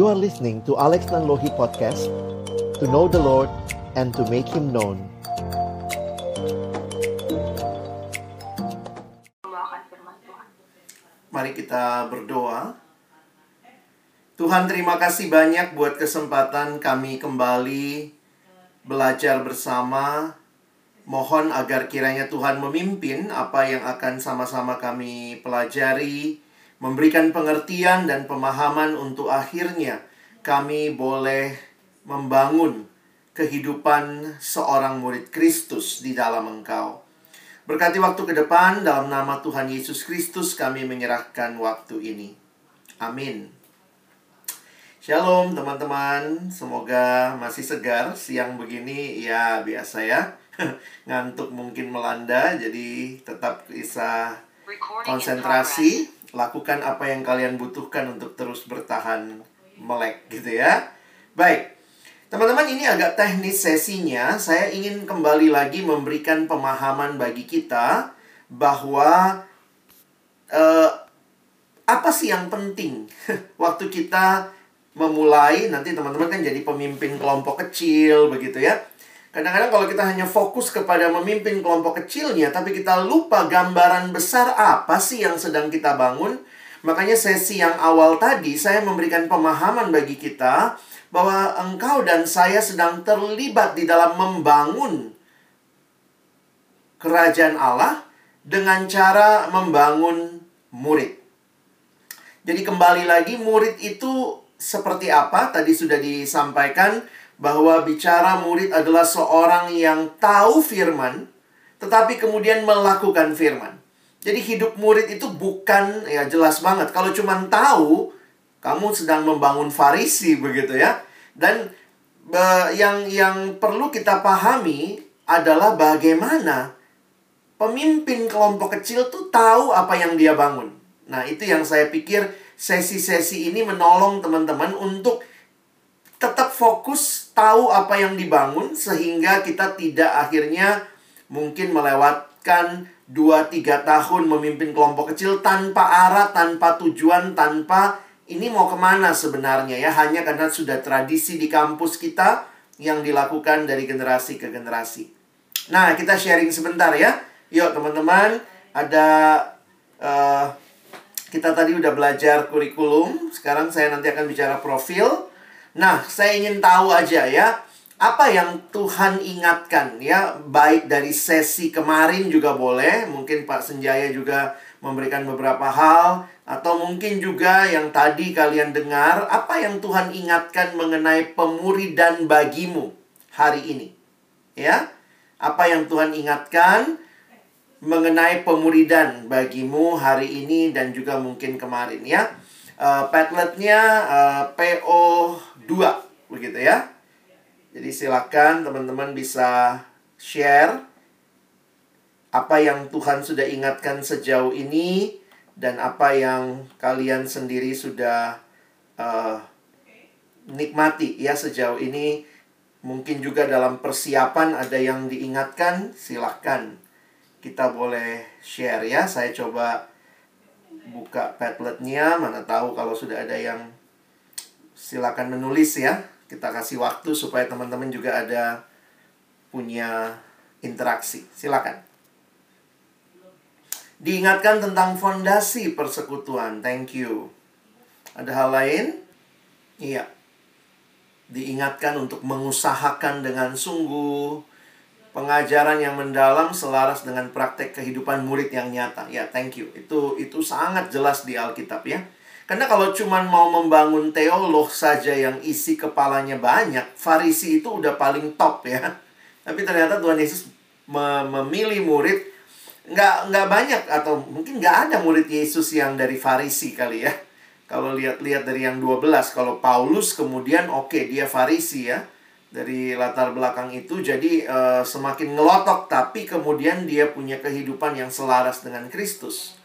You are listening to Alex Nanlohi Podcast To know the Lord and to make Him known. Mari kita berdoa. Tuhan terima kasih banyak buat kesempatan kami kembali belajar bersama. Mohon agar kiranya Tuhan memimpin apa yang akan sama-sama kami pelajari, memberikan pengertian dan pemahaman untuk akhirnya kami boleh membangun kehidupan seorang murid Kristus di dalam Engkau. Berkati waktu ke depan, dalam nama Tuhan Yesus Kristus kami menyerahkan waktu ini. Amin. Shalom teman-teman, semoga masih segar siang begini ya biasa ya. Ngantuk mungkin melanda, jadi tetap bisa konsentrasi, lakukan apa yang kalian butuhkan untuk terus bertahan melek gitu ya. Baik, Teman-teman ini agak teknis sesinya. Saya ingin kembali lagi memberikan pemahaman bagi kita bahwa eh, apa sih yang penting waktu kita memulai nanti teman-teman kan jadi pemimpin kelompok kecil begitu ya. Kadang-kadang kalau kita hanya fokus kepada memimpin kelompok kecilnya tapi kita lupa gambaran besar apa sih yang sedang kita bangun. Makanya sesi yang awal tadi saya memberikan pemahaman bagi kita bahwa engkau dan saya sedang terlibat di dalam membangun kerajaan Allah dengan cara membangun murid. Jadi kembali lagi murid itu seperti apa? Tadi sudah disampaikan bahwa bicara murid adalah seorang yang tahu firman tetapi kemudian melakukan firman. Jadi hidup murid itu bukan ya jelas banget kalau cuma tahu kamu sedang membangun farisi begitu ya. Dan be, yang yang perlu kita pahami adalah bagaimana pemimpin kelompok kecil tuh tahu apa yang dia bangun. Nah, itu yang saya pikir sesi-sesi ini menolong teman-teman untuk tetap fokus tahu apa yang dibangun sehingga kita tidak akhirnya mungkin melewatkan 2-3 tahun memimpin kelompok kecil tanpa arah, tanpa tujuan, tanpa ini mau ke mana sebenarnya ya hanya karena sudah tradisi di kampus kita yang dilakukan dari generasi ke generasi. Nah kita sharing sebentar ya, yuk teman-teman ada uh, kita tadi udah belajar kurikulum, sekarang saya nanti akan bicara profil. Nah saya ingin tahu aja ya apa yang Tuhan ingatkan ya baik dari sesi kemarin juga boleh, mungkin Pak Senjaya juga memberikan beberapa hal atau mungkin juga yang tadi kalian dengar apa yang Tuhan ingatkan mengenai pemuridan bagimu hari ini. Ya. Apa yang Tuhan ingatkan mengenai pemuridan bagimu hari ini dan juga mungkin kemarin ya. Uh, Padletnya uh, PO2 begitu ya. Jadi silakan teman-teman bisa share apa yang Tuhan sudah ingatkan sejauh ini dan apa yang kalian sendiri sudah uh, nikmati ya sejauh ini mungkin juga dalam persiapan ada yang diingatkan silahkan kita boleh share ya saya coba buka padletnya mana tahu kalau sudah ada yang silakan menulis ya kita kasih waktu supaya teman-teman juga ada punya interaksi silakan Diingatkan tentang fondasi persekutuan. Thank you. Ada hal lain? Iya. Diingatkan untuk mengusahakan dengan sungguh pengajaran yang mendalam selaras dengan praktek kehidupan murid yang nyata. Ya, thank you. Itu itu sangat jelas di Alkitab ya. Karena kalau cuma mau membangun teolog saja yang isi kepalanya banyak, Farisi itu udah paling top ya. Tapi ternyata Tuhan Yesus memilih murid nggak nggak banyak atau mungkin nggak ada murid Yesus yang dari Farisi kali ya. Kalau lihat-lihat dari yang 12, kalau Paulus kemudian oke okay, dia Farisi ya. Dari latar belakang itu jadi uh, semakin ngelotok tapi kemudian dia punya kehidupan yang selaras dengan Kristus.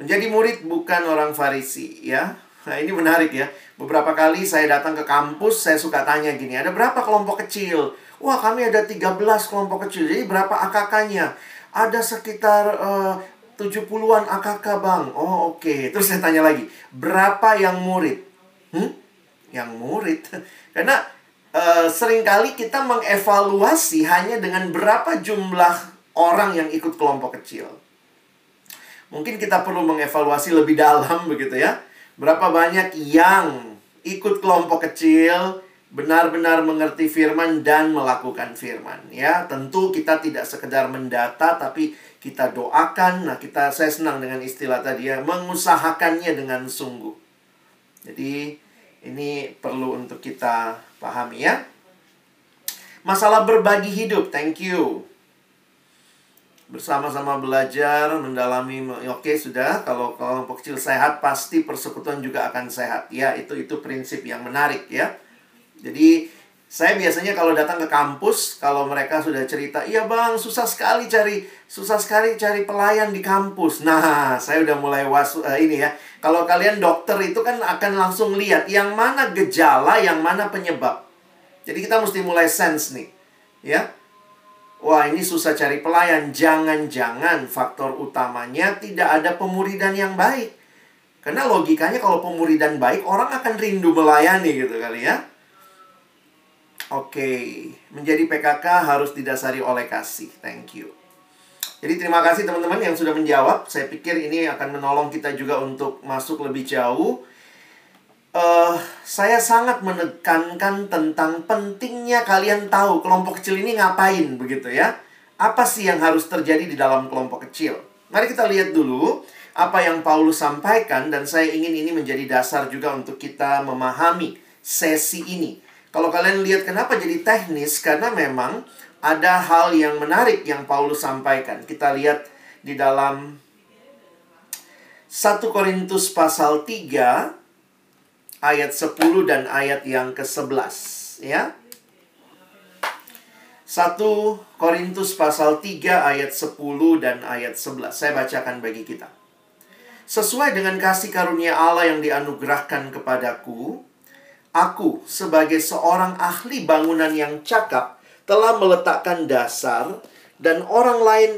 Menjadi murid bukan orang Farisi ya. Nah, ini menarik ya. Beberapa kali saya datang ke kampus, saya suka tanya gini, ada berapa kelompok kecil? Wah, kami ada 13 kelompok kecil. Jadi berapa AKK-nya? ada sekitar uh, 70-an AKK bang. Oh oke. Okay. Terus saya tanya lagi, berapa yang murid? Hmm? yang murid. Karena uh, sering kali kita mengevaluasi hanya dengan berapa jumlah orang yang ikut kelompok kecil. Mungkin kita perlu mengevaluasi lebih dalam begitu ya. Berapa banyak yang ikut kelompok kecil, benar-benar mengerti firman dan melakukan firman ya. Tentu kita tidak sekedar mendata tapi kita doakan. Nah kita saya senang dengan istilah tadi ya mengusahakannya dengan sungguh. Jadi ini perlu untuk kita pahami ya. Masalah berbagi hidup thank you bersama-sama belajar mendalami oke sudah kalau kelompok kecil sehat pasti persekutuan juga akan sehat ya itu itu prinsip yang menarik ya jadi saya biasanya kalau datang ke kampus, kalau mereka sudah cerita, iya bang, susah sekali cari, susah sekali cari pelayan di kampus. Nah, saya udah mulai was uh, ini ya. Kalau kalian dokter itu kan akan langsung lihat yang mana gejala, yang mana penyebab. Jadi kita mesti mulai sense nih, ya. Wah ini susah cari pelayan, jangan-jangan faktor utamanya tidak ada pemuridan yang baik. Karena logikanya kalau pemuridan baik, orang akan rindu melayani gitu kali ya. Oke, menjadi PKK harus didasari oleh kasih. Thank you. Jadi terima kasih teman-teman yang sudah menjawab. Saya pikir ini akan menolong kita juga untuk masuk lebih jauh. Uh, saya sangat menekankan tentang pentingnya kalian tahu kelompok kecil ini ngapain begitu ya. Apa sih yang harus terjadi di dalam kelompok kecil? Mari kita lihat dulu apa yang Paulus sampaikan dan saya ingin ini menjadi dasar juga untuk kita memahami sesi ini. Kalau kalian lihat kenapa jadi teknis, karena memang ada hal yang menarik yang Paulus sampaikan. Kita lihat di dalam 1 Korintus pasal 3 ayat 10 dan ayat yang ke-11 ya. 1 Korintus pasal 3 ayat 10 dan ayat 11. Saya bacakan bagi kita. Sesuai dengan kasih karunia Allah yang dianugerahkan kepadaku, Aku, sebagai seorang ahli bangunan yang cakap, telah meletakkan dasar dan orang lain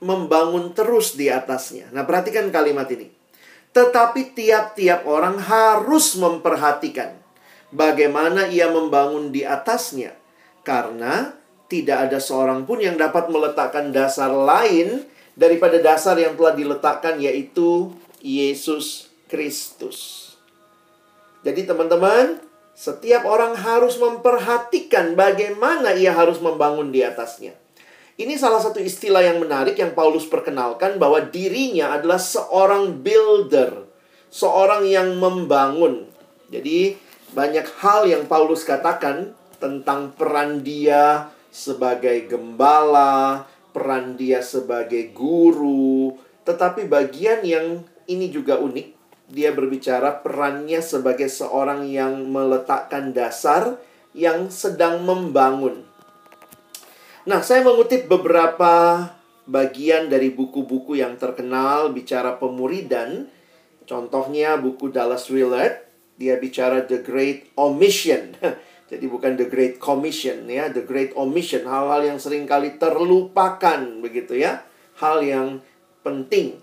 membangun terus di atasnya. Nah, perhatikan kalimat ini. Tetapi tiap-tiap orang harus memperhatikan bagaimana ia membangun di atasnya, karena tidak ada seorang pun yang dapat meletakkan dasar lain daripada dasar yang telah diletakkan, yaitu Yesus Kristus. Jadi, teman-teman, setiap orang harus memperhatikan bagaimana ia harus membangun di atasnya. Ini salah satu istilah yang menarik yang Paulus perkenalkan bahwa dirinya adalah seorang builder, seorang yang membangun. Jadi banyak hal yang Paulus katakan tentang peran dia sebagai gembala, peran dia sebagai guru, tetapi bagian yang ini juga unik dia berbicara perannya sebagai seorang yang meletakkan dasar yang sedang membangun. Nah, saya mengutip beberapa bagian dari buku-buku yang terkenal bicara pemuridan. Contohnya buku Dallas Willard, dia bicara The Great Omission. Jadi bukan The Great Commission ya, The Great Omission, hal-hal yang sering kali terlupakan begitu ya. Hal yang penting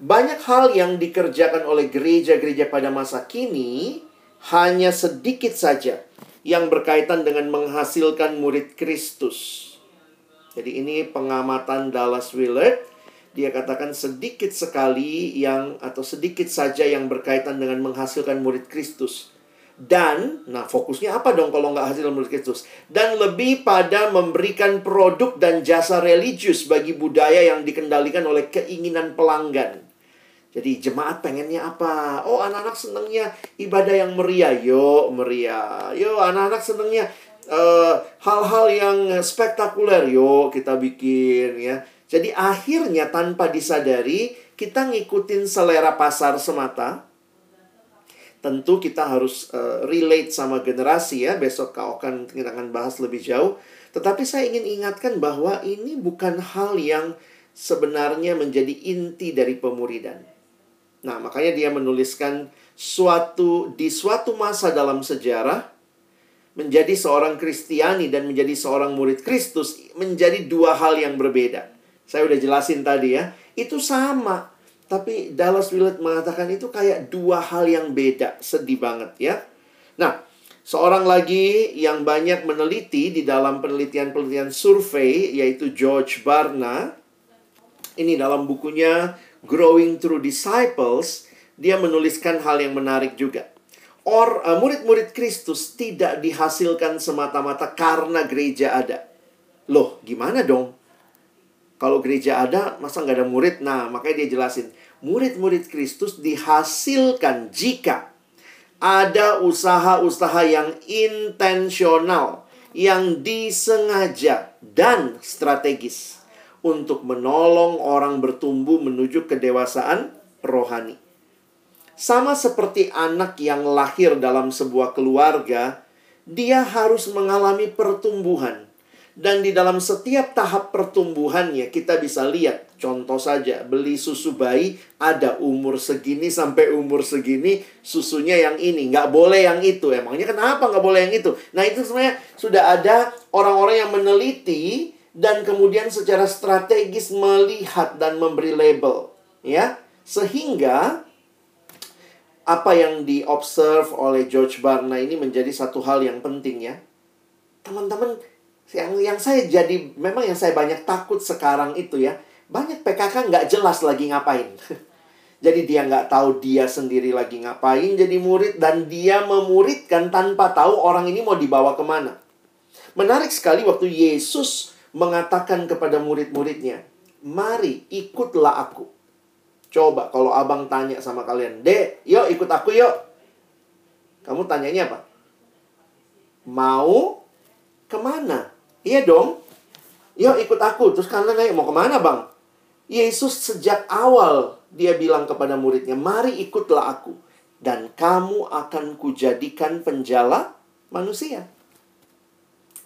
banyak hal yang dikerjakan oleh gereja-gereja pada masa kini hanya sedikit saja yang berkaitan dengan menghasilkan murid Kristus. Jadi ini pengamatan Dallas Willard. Dia katakan sedikit sekali yang atau sedikit saja yang berkaitan dengan menghasilkan murid Kristus. Dan, nah fokusnya apa dong kalau nggak hasil murid Kristus? Dan lebih pada memberikan produk dan jasa religius bagi budaya yang dikendalikan oleh keinginan pelanggan. Jadi jemaat pengennya apa? Oh anak-anak senengnya ibadah yang meriah. Yo meriah. Yo anak-anak senengnya hal-hal uh, yang spektakuler. Yo kita bikin ya. Jadi akhirnya tanpa disadari kita ngikutin selera pasar semata. Tentu kita harus uh, relate sama generasi ya. Besok kau akan kita akan bahas lebih jauh. Tetapi saya ingin ingatkan bahwa ini bukan hal yang sebenarnya menjadi inti dari pemuridan. Nah, makanya dia menuliskan suatu di suatu masa dalam sejarah menjadi seorang Kristiani dan menjadi seorang murid Kristus menjadi dua hal yang berbeda. Saya udah jelasin tadi ya. Itu sama. Tapi Dallas Willard mengatakan itu kayak dua hal yang beda. Sedih banget ya. Nah, seorang lagi yang banyak meneliti di dalam penelitian-penelitian survei yaitu George Barna. Ini dalam bukunya Growing Through Disciples, dia menuliskan hal yang menarik juga. Or uh, murid-murid Kristus tidak dihasilkan semata-mata karena gereja ada. Loh, gimana dong? Kalau gereja ada, masa nggak ada murid? Nah, makanya dia jelasin. Murid-murid Kristus dihasilkan jika ada usaha-usaha yang intensional, yang disengaja dan strategis untuk menolong orang bertumbuh menuju kedewasaan rohani. Sama seperti anak yang lahir dalam sebuah keluarga, dia harus mengalami pertumbuhan. Dan di dalam setiap tahap pertumbuhannya kita bisa lihat Contoh saja beli susu bayi ada umur segini sampai umur segini Susunya yang ini. Nggak boleh yang itu. Emangnya kenapa nggak boleh yang itu? Nah itu sebenarnya sudah ada orang-orang yang meneliti Dan kemudian secara strategis melihat dan memberi label ya. Sehingga apa yang diobserve oleh George Barna ini menjadi satu hal yang penting ya. Teman-teman, yang yang saya jadi memang yang saya banyak takut sekarang itu ya, banyak PKK nggak jelas lagi ngapain. jadi dia nggak tahu dia sendiri lagi ngapain jadi murid dan dia memuridkan tanpa tahu orang ini mau dibawa ke mana. Menarik sekali waktu Yesus mengatakan kepada murid-muridnya, mari ikutlah aku. Coba kalau abang tanya sama kalian, Dek, yuk ikut aku yuk. Kamu tanyanya apa? Mau ke mana? Iya dong. Yuk ikut aku. Terus kalian nanya, mau ke mana bang? Yesus sejak awal dia bilang kepada muridnya, mari ikutlah aku. Dan kamu akan kujadikan penjala manusia.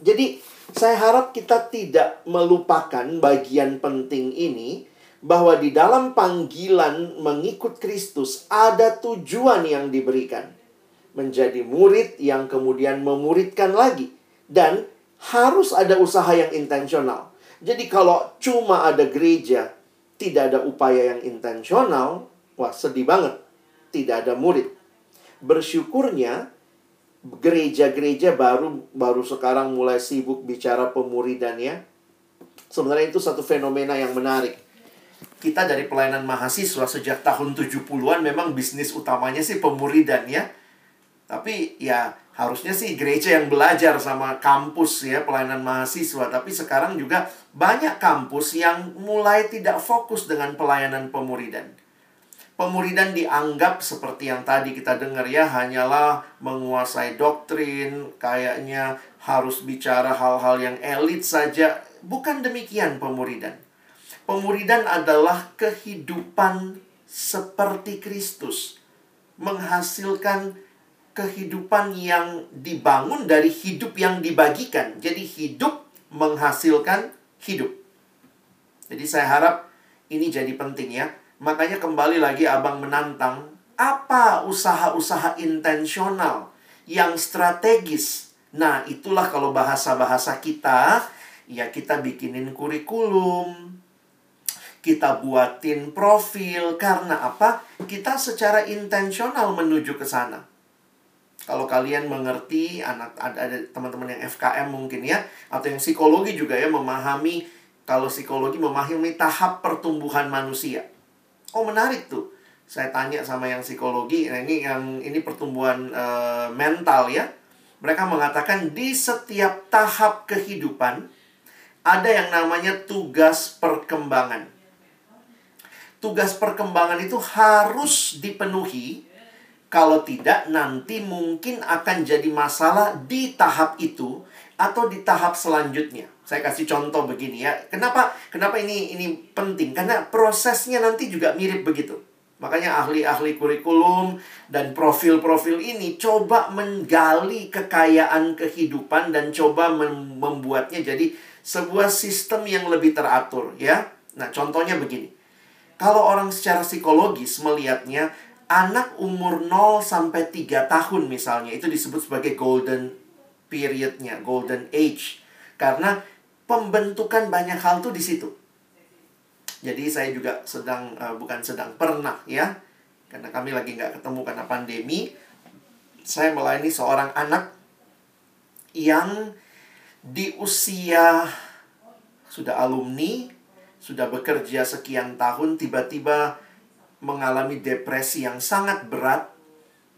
Jadi saya harap kita tidak melupakan bagian penting ini bahwa di dalam panggilan mengikut Kristus ada tujuan yang diberikan. Menjadi murid yang kemudian memuridkan lagi. Dan harus ada usaha yang intensional. Jadi kalau cuma ada gereja, tidak ada upaya yang intensional, wah sedih banget. Tidak ada murid. Bersyukurnya gereja-gereja baru baru sekarang mulai sibuk bicara pemuridan ya. Sebenarnya itu satu fenomena yang menarik kita dari pelayanan mahasiswa sejak tahun 70-an memang bisnis utamanya sih pemuridan ya. Tapi ya harusnya sih gereja yang belajar sama kampus ya pelayanan mahasiswa. Tapi sekarang juga banyak kampus yang mulai tidak fokus dengan pelayanan pemuridan. Pemuridan dianggap seperti yang tadi kita dengar ya hanyalah menguasai doktrin, kayaknya harus bicara hal-hal yang elit saja. Bukan demikian pemuridan. Pemuridan adalah kehidupan seperti Kristus, menghasilkan kehidupan yang dibangun dari hidup yang dibagikan. Jadi, hidup menghasilkan hidup. Jadi, saya harap ini jadi penting ya. Makanya, kembali lagi, Abang menantang apa usaha-usaha intensional yang strategis. Nah, itulah kalau bahasa-bahasa kita, ya, kita bikinin kurikulum, kita buatin profil karena apa? Kita secara intensional menuju ke sana. Kalau kalian mengerti anak ada, teman-teman yang FKM mungkin ya atau yang psikologi juga ya memahami kalau psikologi memahami tahap pertumbuhan manusia. Oh menarik tuh. Saya tanya sama yang psikologi, nah ini yang ini pertumbuhan uh, mental ya. Mereka mengatakan di setiap tahap kehidupan ada yang namanya tugas perkembangan tugas perkembangan itu harus dipenuhi. Kalau tidak, nanti mungkin akan jadi masalah di tahap itu atau di tahap selanjutnya. Saya kasih contoh begini ya. Kenapa? Kenapa ini ini penting? Karena prosesnya nanti juga mirip begitu. Makanya ahli-ahli kurikulum dan profil-profil ini coba menggali kekayaan kehidupan dan coba mem membuatnya jadi sebuah sistem yang lebih teratur ya. Nah, contohnya begini. Kalau orang secara psikologis melihatnya anak umur 0 sampai 3 tahun misalnya itu disebut sebagai golden periodnya, golden age. Karena pembentukan banyak hal tuh di situ. Jadi saya juga sedang uh, bukan sedang pernah ya, karena kami lagi nggak ketemu karena pandemi. saya melayani seorang anak yang di usia sudah alumni, sudah bekerja sekian tahun, tiba-tiba mengalami depresi yang sangat berat.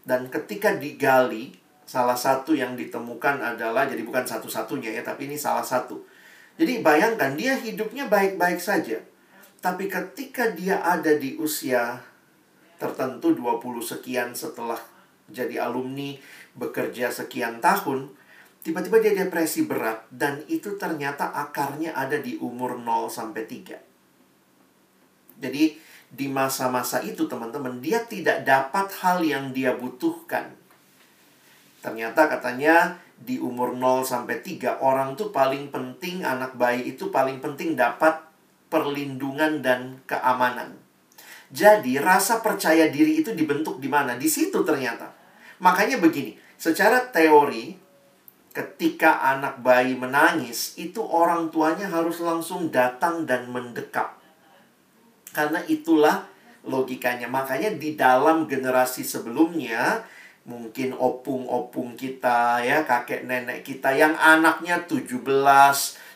Dan ketika digali, salah satu yang ditemukan adalah, jadi bukan satu-satunya ya, tapi ini salah satu. Jadi bayangkan, dia hidupnya baik-baik saja. Tapi ketika dia ada di usia tertentu 20 sekian setelah jadi alumni, bekerja sekian tahun, tiba-tiba dia depresi berat dan itu ternyata akarnya ada di umur 0 sampai 3. Jadi di masa-masa itu teman-teman dia tidak dapat hal yang dia butuhkan. Ternyata katanya di umur 0 sampai 3 orang tuh paling penting anak bayi itu paling penting dapat perlindungan dan keamanan. Jadi rasa percaya diri itu dibentuk di mana? Di situ ternyata. Makanya begini, secara teori ketika anak bayi menangis, itu orang tuanya harus langsung datang dan mendekap. Karena itulah logikanya. Makanya di dalam generasi sebelumnya, mungkin opung-opung kita ya, kakek nenek kita yang anaknya 17,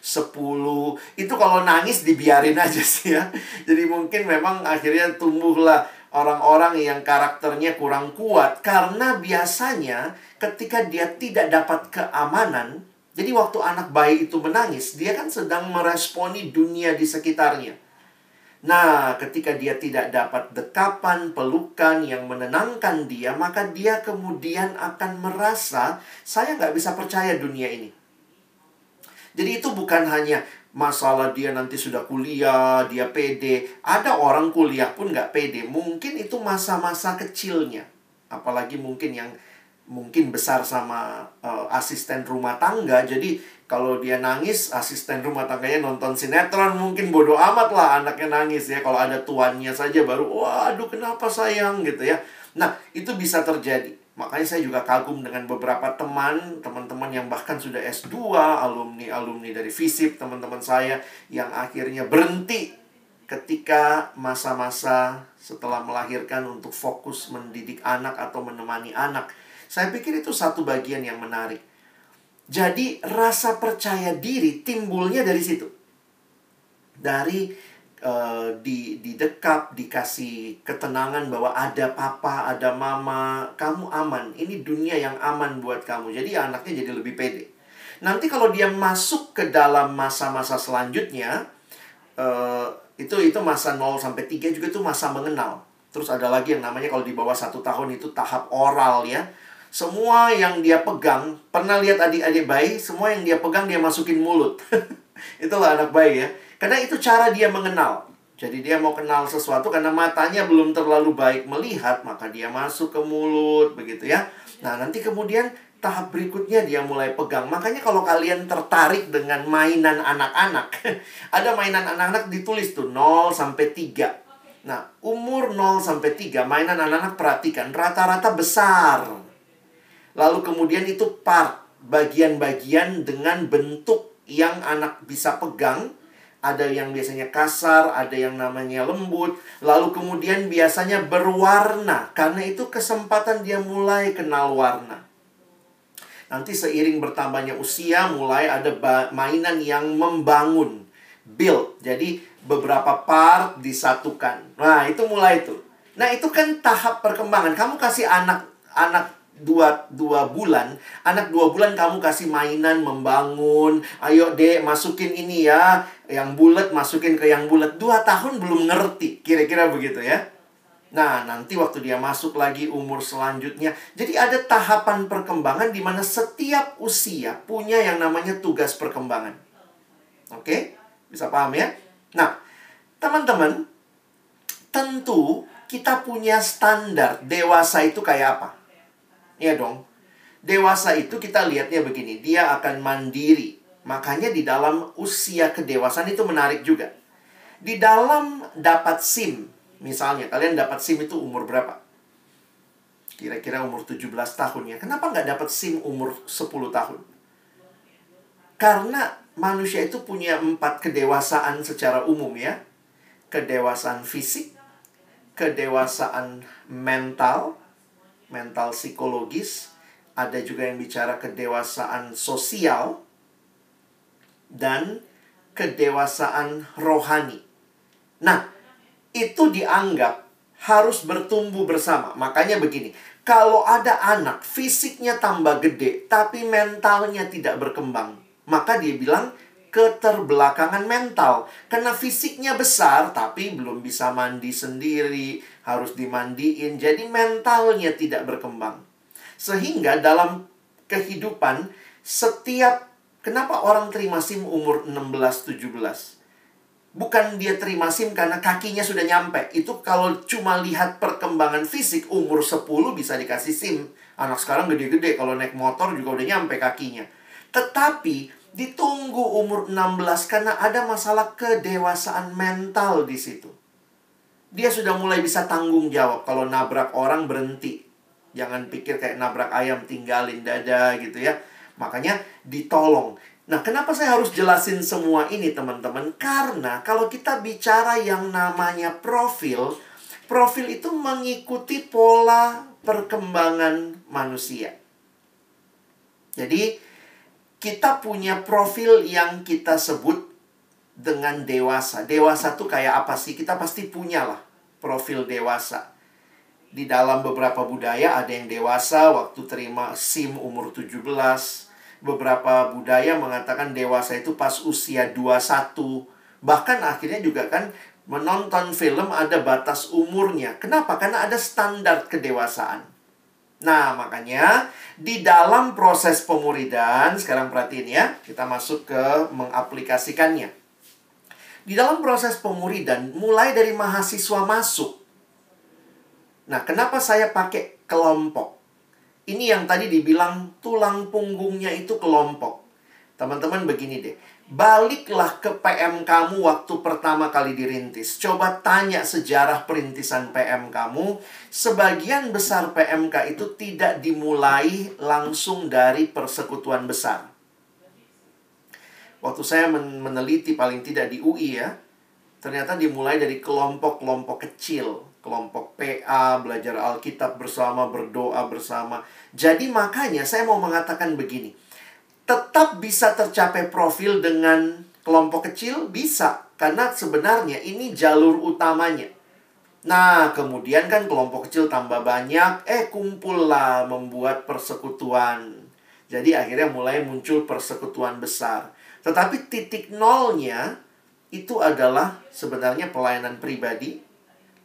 10, itu kalau nangis dibiarin aja sih ya. Jadi mungkin memang akhirnya tumbuhlah orang-orang yang karakternya kurang kuat. Karena biasanya ketika dia tidak dapat keamanan jadi waktu anak bayi itu menangis dia kan sedang meresponi dunia di sekitarnya. Nah ketika dia tidak dapat dekapan pelukan yang menenangkan dia maka dia kemudian akan merasa saya nggak bisa percaya dunia ini. Jadi itu bukan hanya masalah dia nanti sudah kuliah, dia pede. Ada orang kuliah pun nggak pede. Mungkin itu masa-masa kecilnya. Apalagi mungkin yang mungkin besar sama uh, asisten rumah tangga. Jadi kalau dia nangis, asisten rumah tangganya nonton sinetron. Mungkin bodoh amat lah anaknya nangis ya. Kalau ada tuannya saja baru, waduh kenapa sayang gitu ya. Nah, itu bisa terjadi. Makanya saya juga kagum dengan beberapa teman, teman-teman yang bahkan sudah S2, alumni-alumni dari FISIP, teman-teman saya yang akhirnya berhenti ketika masa-masa setelah melahirkan untuk fokus mendidik anak atau menemani anak. Saya pikir itu satu bagian yang menarik. Jadi rasa percaya diri timbulnya dari situ. Dari uh, di didekap dikasih ketenangan bahwa ada papa ada mama kamu aman. Ini dunia yang aman buat kamu. Jadi anaknya jadi lebih pede. Nanti kalau dia masuk ke dalam masa-masa selanjutnya uh, itu itu masa 0 sampai 3 juga itu masa mengenal. Terus ada lagi yang namanya kalau di bawah satu tahun itu tahap oral ya. Semua yang dia pegang pernah lihat adik-adik bayi semua yang dia pegang dia masukin mulut. Itulah anak bayi ya karena itu cara dia mengenal. Jadi dia mau kenal sesuatu karena matanya belum terlalu baik melihat, maka dia masuk ke mulut begitu ya. Nah, nanti kemudian tahap berikutnya dia mulai pegang. Makanya kalau kalian tertarik dengan mainan anak-anak, ada mainan anak-anak ditulis tuh 0 sampai 3. Nah, umur 0 sampai 3 mainan anak-anak perhatikan rata-rata besar. Lalu kemudian itu part bagian-bagian dengan bentuk yang anak bisa pegang ada yang biasanya kasar, ada yang namanya lembut, lalu kemudian biasanya berwarna, karena itu kesempatan dia mulai kenal warna. Nanti seiring bertambahnya usia, mulai ada mainan yang membangun, build. Jadi beberapa part disatukan. Nah, itu mulai itu. Nah, itu kan tahap perkembangan. Kamu kasih anak anak dua, dua bulan, anak dua bulan kamu kasih mainan membangun, ayo dek masukin ini ya, yang bulat masukin ke yang bulat. Dua tahun belum ngerti, kira-kira begitu ya. Nah, nanti waktu dia masuk lagi umur selanjutnya. Jadi ada tahapan perkembangan di mana setiap usia punya yang namanya tugas perkembangan. Oke? Bisa paham ya? Nah, teman-teman, tentu kita punya standar dewasa itu kayak apa? Iya dong. Dewasa itu kita lihatnya begini, dia akan mandiri. Makanya di dalam usia kedewasaan itu menarik juga. Di dalam dapat SIM, misalnya kalian dapat SIM itu umur berapa? Kira-kira umur 17 tahun ya. Kenapa nggak dapat SIM umur 10 tahun? Karena manusia itu punya empat kedewasaan secara umum ya. Kedewasaan fisik, kedewasaan mental, mental psikologis, ada juga yang bicara kedewasaan sosial, dan kedewasaan rohani. Nah, itu dianggap harus bertumbuh bersama. Makanya begini, kalau ada anak fisiknya tambah gede tapi mentalnya tidak berkembang, maka dia bilang keterbelakangan mental. Karena fisiknya besar tapi belum bisa mandi sendiri, harus dimandiin. Jadi mentalnya tidak berkembang. Sehingga dalam kehidupan setiap kenapa orang terima SIM umur 16 17? Bukan dia terima SIM karena kakinya sudah nyampe. Itu kalau cuma lihat perkembangan fisik umur 10 bisa dikasih SIM. Anak sekarang gede-gede kalau naik motor juga udah nyampe kakinya. Tetapi ditunggu umur 16 karena ada masalah kedewasaan mental di situ. Dia sudah mulai bisa tanggung jawab kalau nabrak orang berhenti. Jangan pikir kayak nabrak ayam tinggalin dada gitu ya. Makanya ditolong. Nah, kenapa saya harus jelasin semua ini, teman-teman? Karena kalau kita bicara yang namanya profil, profil itu mengikuti pola perkembangan manusia. Jadi, kita punya profil yang kita sebut dengan dewasa. Dewasa tuh kayak apa sih? Kita pasti punya lah profil dewasa. Di dalam beberapa budaya ada yang dewasa waktu terima SIM umur 17, beberapa budaya mengatakan dewasa itu pas usia 21. Bahkan akhirnya juga kan menonton film ada batas umurnya. Kenapa? Karena ada standar kedewasaan. Nah, makanya di dalam proses pemuridan, sekarang perhatiin ya, kita masuk ke mengaplikasikannya. Di dalam proses pemuridan, mulai dari mahasiswa masuk. Nah, kenapa saya pakai kelompok? Ini yang tadi dibilang tulang punggungnya itu kelompok. Teman-teman begini deh. Baliklah ke PM kamu waktu pertama kali dirintis. Coba tanya sejarah perintisan PM kamu. Sebagian besar PMK itu tidak dimulai langsung dari persekutuan besar. Waktu saya meneliti paling tidak di UI ya, ternyata dimulai dari kelompok-kelompok kecil kelompok PA, belajar Alkitab bersama, berdoa bersama. Jadi makanya saya mau mengatakan begini. Tetap bisa tercapai profil dengan kelompok kecil bisa karena sebenarnya ini jalur utamanya. Nah, kemudian kan kelompok kecil tambah banyak, eh kumpullah membuat persekutuan. Jadi akhirnya mulai muncul persekutuan besar. Tetapi titik nolnya itu adalah sebenarnya pelayanan pribadi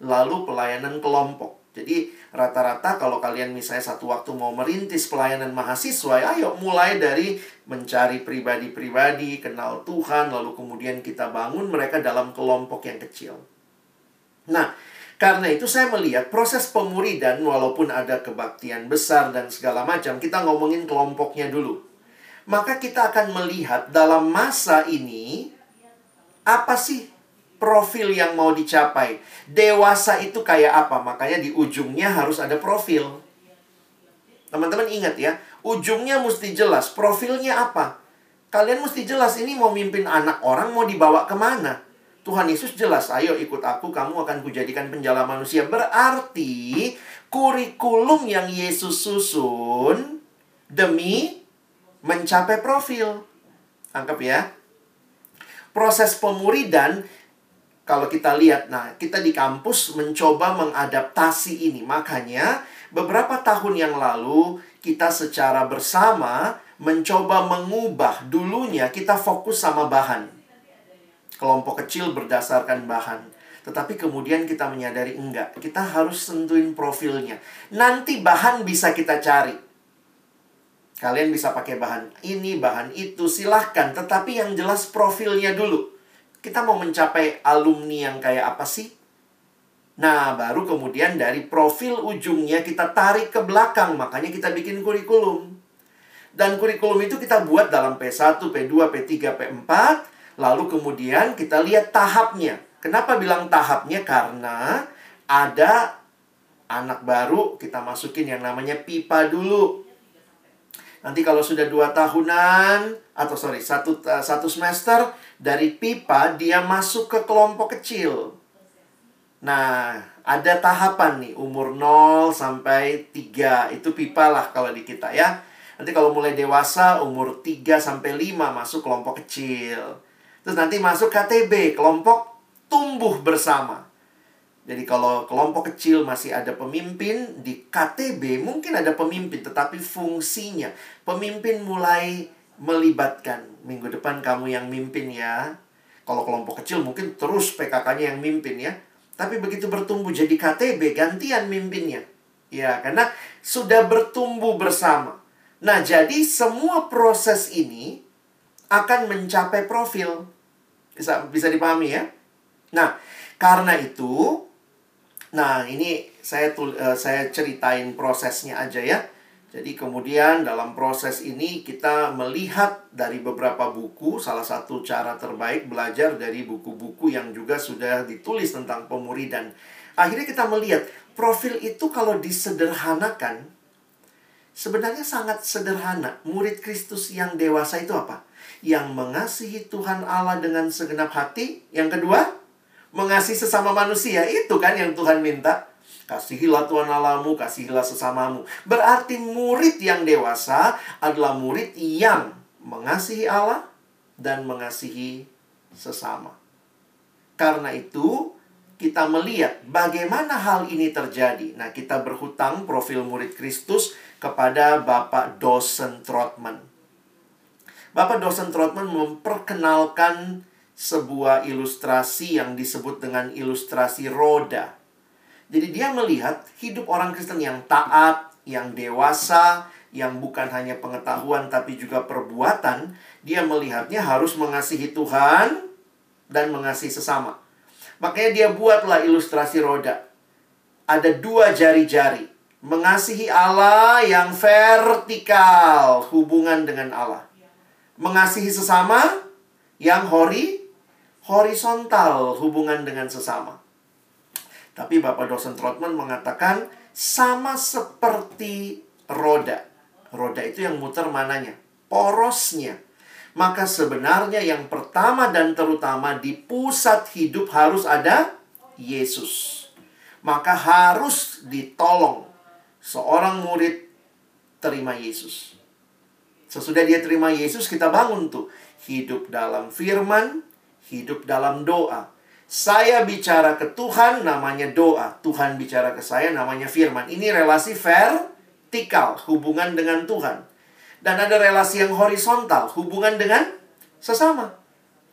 lalu pelayanan kelompok. Jadi rata-rata kalau kalian misalnya satu waktu mau merintis pelayanan mahasiswa, ya ayo mulai dari mencari pribadi-pribadi, kenal Tuhan, lalu kemudian kita bangun mereka dalam kelompok yang kecil. Nah, karena itu saya melihat proses pemuridan walaupun ada kebaktian besar dan segala macam, kita ngomongin kelompoknya dulu. Maka kita akan melihat dalam masa ini apa sih profil yang mau dicapai. Dewasa itu kayak apa? Makanya di ujungnya harus ada profil. Teman-teman ingat ya, ujungnya mesti jelas. Profilnya apa? Kalian mesti jelas ini mau mimpin anak orang, mau dibawa ke mana. Tuhan Yesus jelas, ayo ikut aku, kamu akan kujadikan penjala manusia. Berarti kurikulum yang Yesus susun demi mencapai profil. Anggap ya. Proses pemuridan kalau kita lihat, nah kita di kampus mencoba mengadaptasi ini. Makanya beberapa tahun yang lalu kita secara bersama mencoba mengubah dulunya kita fokus sama bahan. Kelompok kecil berdasarkan bahan. Tetapi kemudian kita menyadari enggak, kita harus sentuhin profilnya. Nanti bahan bisa kita cari. Kalian bisa pakai bahan ini, bahan itu, silahkan. Tetapi yang jelas profilnya dulu. Kita mau mencapai alumni yang kayak apa sih? Nah, baru kemudian dari profil ujungnya kita tarik ke belakang, makanya kita bikin kurikulum. Dan kurikulum itu kita buat dalam P1, P2, P3, P4, lalu kemudian kita lihat tahapnya. Kenapa bilang tahapnya? Karena ada anak baru, kita masukin yang namanya pipa dulu. Nanti kalau sudah dua tahunan, atau sorry, satu, uh, satu semester, dari pipa dia masuk ke kelompok kecil. Nah, Ada tahapan nih, umur 0 sampai 3. Itu pipa lah kalau di kita ya. Nanti kalau mulai dewasa, umur 3 sampai 5 masuk kelompok kecil. Terus nanti masuk KTB, kelompok tumbuh bersama. Jadi kalau kelompok kecil masih ada pemimpin, di KTB mungkin ada pemimpin, tetapi fungsinya pemimpin mulai melibatkan. Minggu depan kamu yang mimpin ya. Kalau kelompok kecil mungkin terus PKK-nya yang mimpin ya. Tapi begitu bertumbuh jadi KTB, gantian mimpinnya. Ya, karena sudah bertumbuh bersama. Nah, jadi semua proses ini akan mencapai profil. Bisa bisa dipahami ya? Nah, karena itu nah ini saya tul, uh, saya ceritain prosesnya aja ya. Jadi kemudian dalam proses ini kita melihat dari beberapa buku, salah satu cara terbaik belajar dari buku-buku yang juga sudah ditulis tentang pemuridan. Akhirnya kita melihat profil itu kalau disederhanakan sebenarnya sangat sederhana. Murid Kristus yang dewasa itu apa? Yang mengasihi Tuhan Allah dengan segenap hati. Yang kedua, mengasihi sesama manusia. Itu kan yang Tuhan minta. Kasihilah Tuhan Allahmu, kasihilah sesamamu. Berarti murid yang dewasa adalah murid yang mengasihi Allah dan mengasihi sesama. Karena itu, kita melihat bagaimana hal ini terjadi. Nah, kita berhutang profil murid Kristus kepada Bapak Dosen Trotman. Bapak Dosen Trotman memperkenalkan sebuah ilustrasi yang disebut dengan ilustrasi roda. Jadi dia melihat hidup orang Kristen yang taat, yang dewasa, yang bukan hanya pengetahuan tapi juga perbuatan, dia melihatnya harus mengasihi Tuhan dan mengasihi sesama. Makanya dia buatlah ilustrasi roda. Ada dua jari-jari. Mengasihi Allah yang vertikal, hubungan dengan Allah. Mengasihi sesama yang hori, horizontal, hubungan dengan sesama. Tapi Bapak dosen Trotman mengatakan sama seperti roda. Roda itu yang muter mananya? Porosnya. Maka sebenarnya yang pertama dan terutama di pusat hidup harus ada Yesus. Maka harus ditolong seorang murid terima Yesus. Sesudah dia terima Yesus, kita bangun tuh. Hidup dalam firman, hidup dalam doa. Saya bicara ke Tuhan namanya doa. Tuhan bicara ke saya namanya firman. Ini relasi vertikal, hubungan dengan Tuhan. Dan ada relasi yang horizontal, hubungan dengan sesama.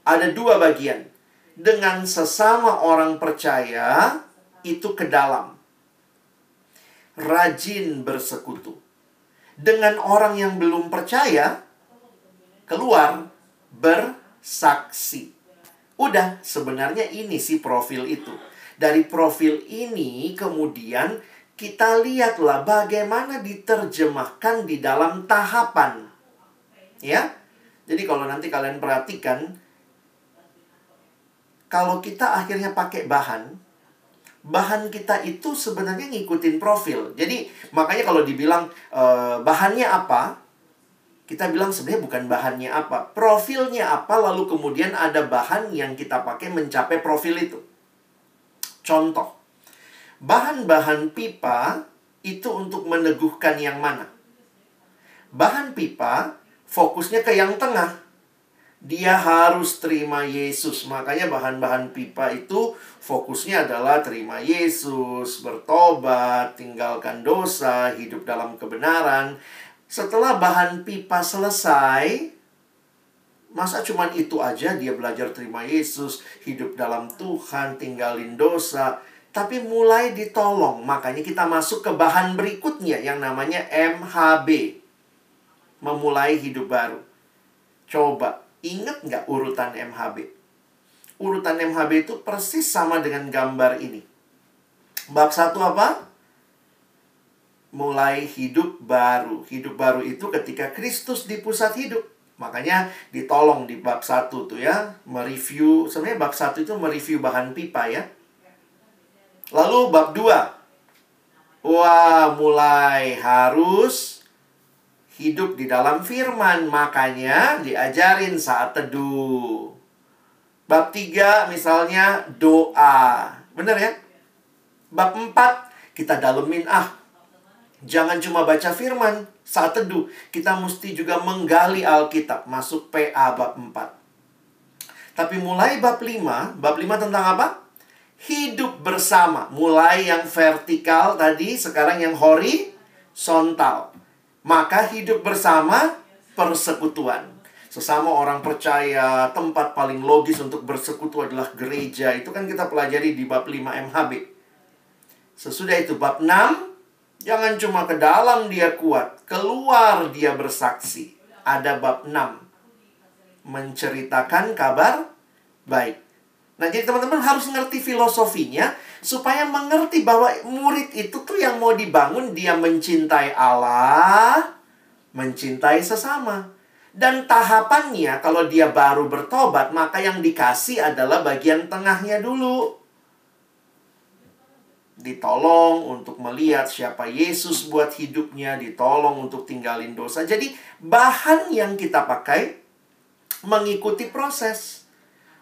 Ada dua bagian. Dengan sesama orang percaya, itu ke dalam. Rajin bersekutu. Dengan orang yang belum percaya, keluar bersaksi. Udah, sebenarnya ini sih profil itu. Dari profil ini kemudian kita lihatlah bagaimana diterjemahkan di dalam tahapan. Ya. Jadi kalau nanti kalian perhatikan kalau kita akhirnya pakai bahan bahan kita itu sebenarnya ngikutin profil. Jadi makanya kalau dibilang e, bahannya apa, kita bilang sebenarnya bukan bahannya apa, profilnya apa, lalu kemudian ada bahan yang kita pakai mencapai profil itu. Contoh, bahan-bahan pipa itu untuk meneguhkan yang mana? Bahan pipa fokusnya ke yang tengah. Dia harus terima Yesus. Makanya bahan-bahan pipa itu fokusnya adalah terima Yesus, bertobat, tinggalkan dosa, hidup dalam kebenaran. Setelah bahan pipa selesai, masa cuman itu aja dia belajar terima Yesus, hidup dalam Tuhan, tinggalin dosa, tapi mulai ditolong. Makanya kita masuk ke bahan berikutnya yang namanya MHB. Memulai hidup baru. Coba, ingat nggak urutan MHB? Urutan MHB itu persis sama dengan gambar ini. Bab satu apa? Mulai hidup baru. Hidup baru itu ketika Kristus di pusat hidup. Makanya ditolong di bab 1 tuh ya, mereview, sebenarnya bab 1 itu mereview bahan pipa ya. Lalu bab 2. Wah, mulai harus hidup di dalam firman, makanya diajarin saat teduh. Bab 3 misalnya doa. Bener ya? Bab 4 kita dalemin ah. Jangan cuma baca firman saat teduh. Kita mesti juga menggali Alkitab. Masuk PA bab 4. Tapi mulai bab 5, bab 5 tentang apa? Hidup bersama. Mulai yang vertikal tadi, sekarang yang horizontal. Maka hidup bersama persekutuan. Sesama orang percaya, tempat paling logis untuk bersekutu adalah gereja. Itu kan kita pelajari di bab 5 MHB. Sesudah itu bab 6, jangan cuma ke dalam dia kuat, keluar dia bersaksi. Ada bab 6. Menceritakan kabar baik. Nah, jadi teman-teman harus ngerti filosofinya supaya mengerti bahwa murid itu tuh yang mau dibangun dia mencintai Allah, mencintai sesama. Dan tahapannya kalau dia baru bertobat, maka yang dikasih adalah bagian tengahnya dulu. Ditolong untuk melihat siapa Yesus buat hidupnya, ditolong untuk tinggalin dosa. Jadi bahan yang kita pakai mengikuti proses.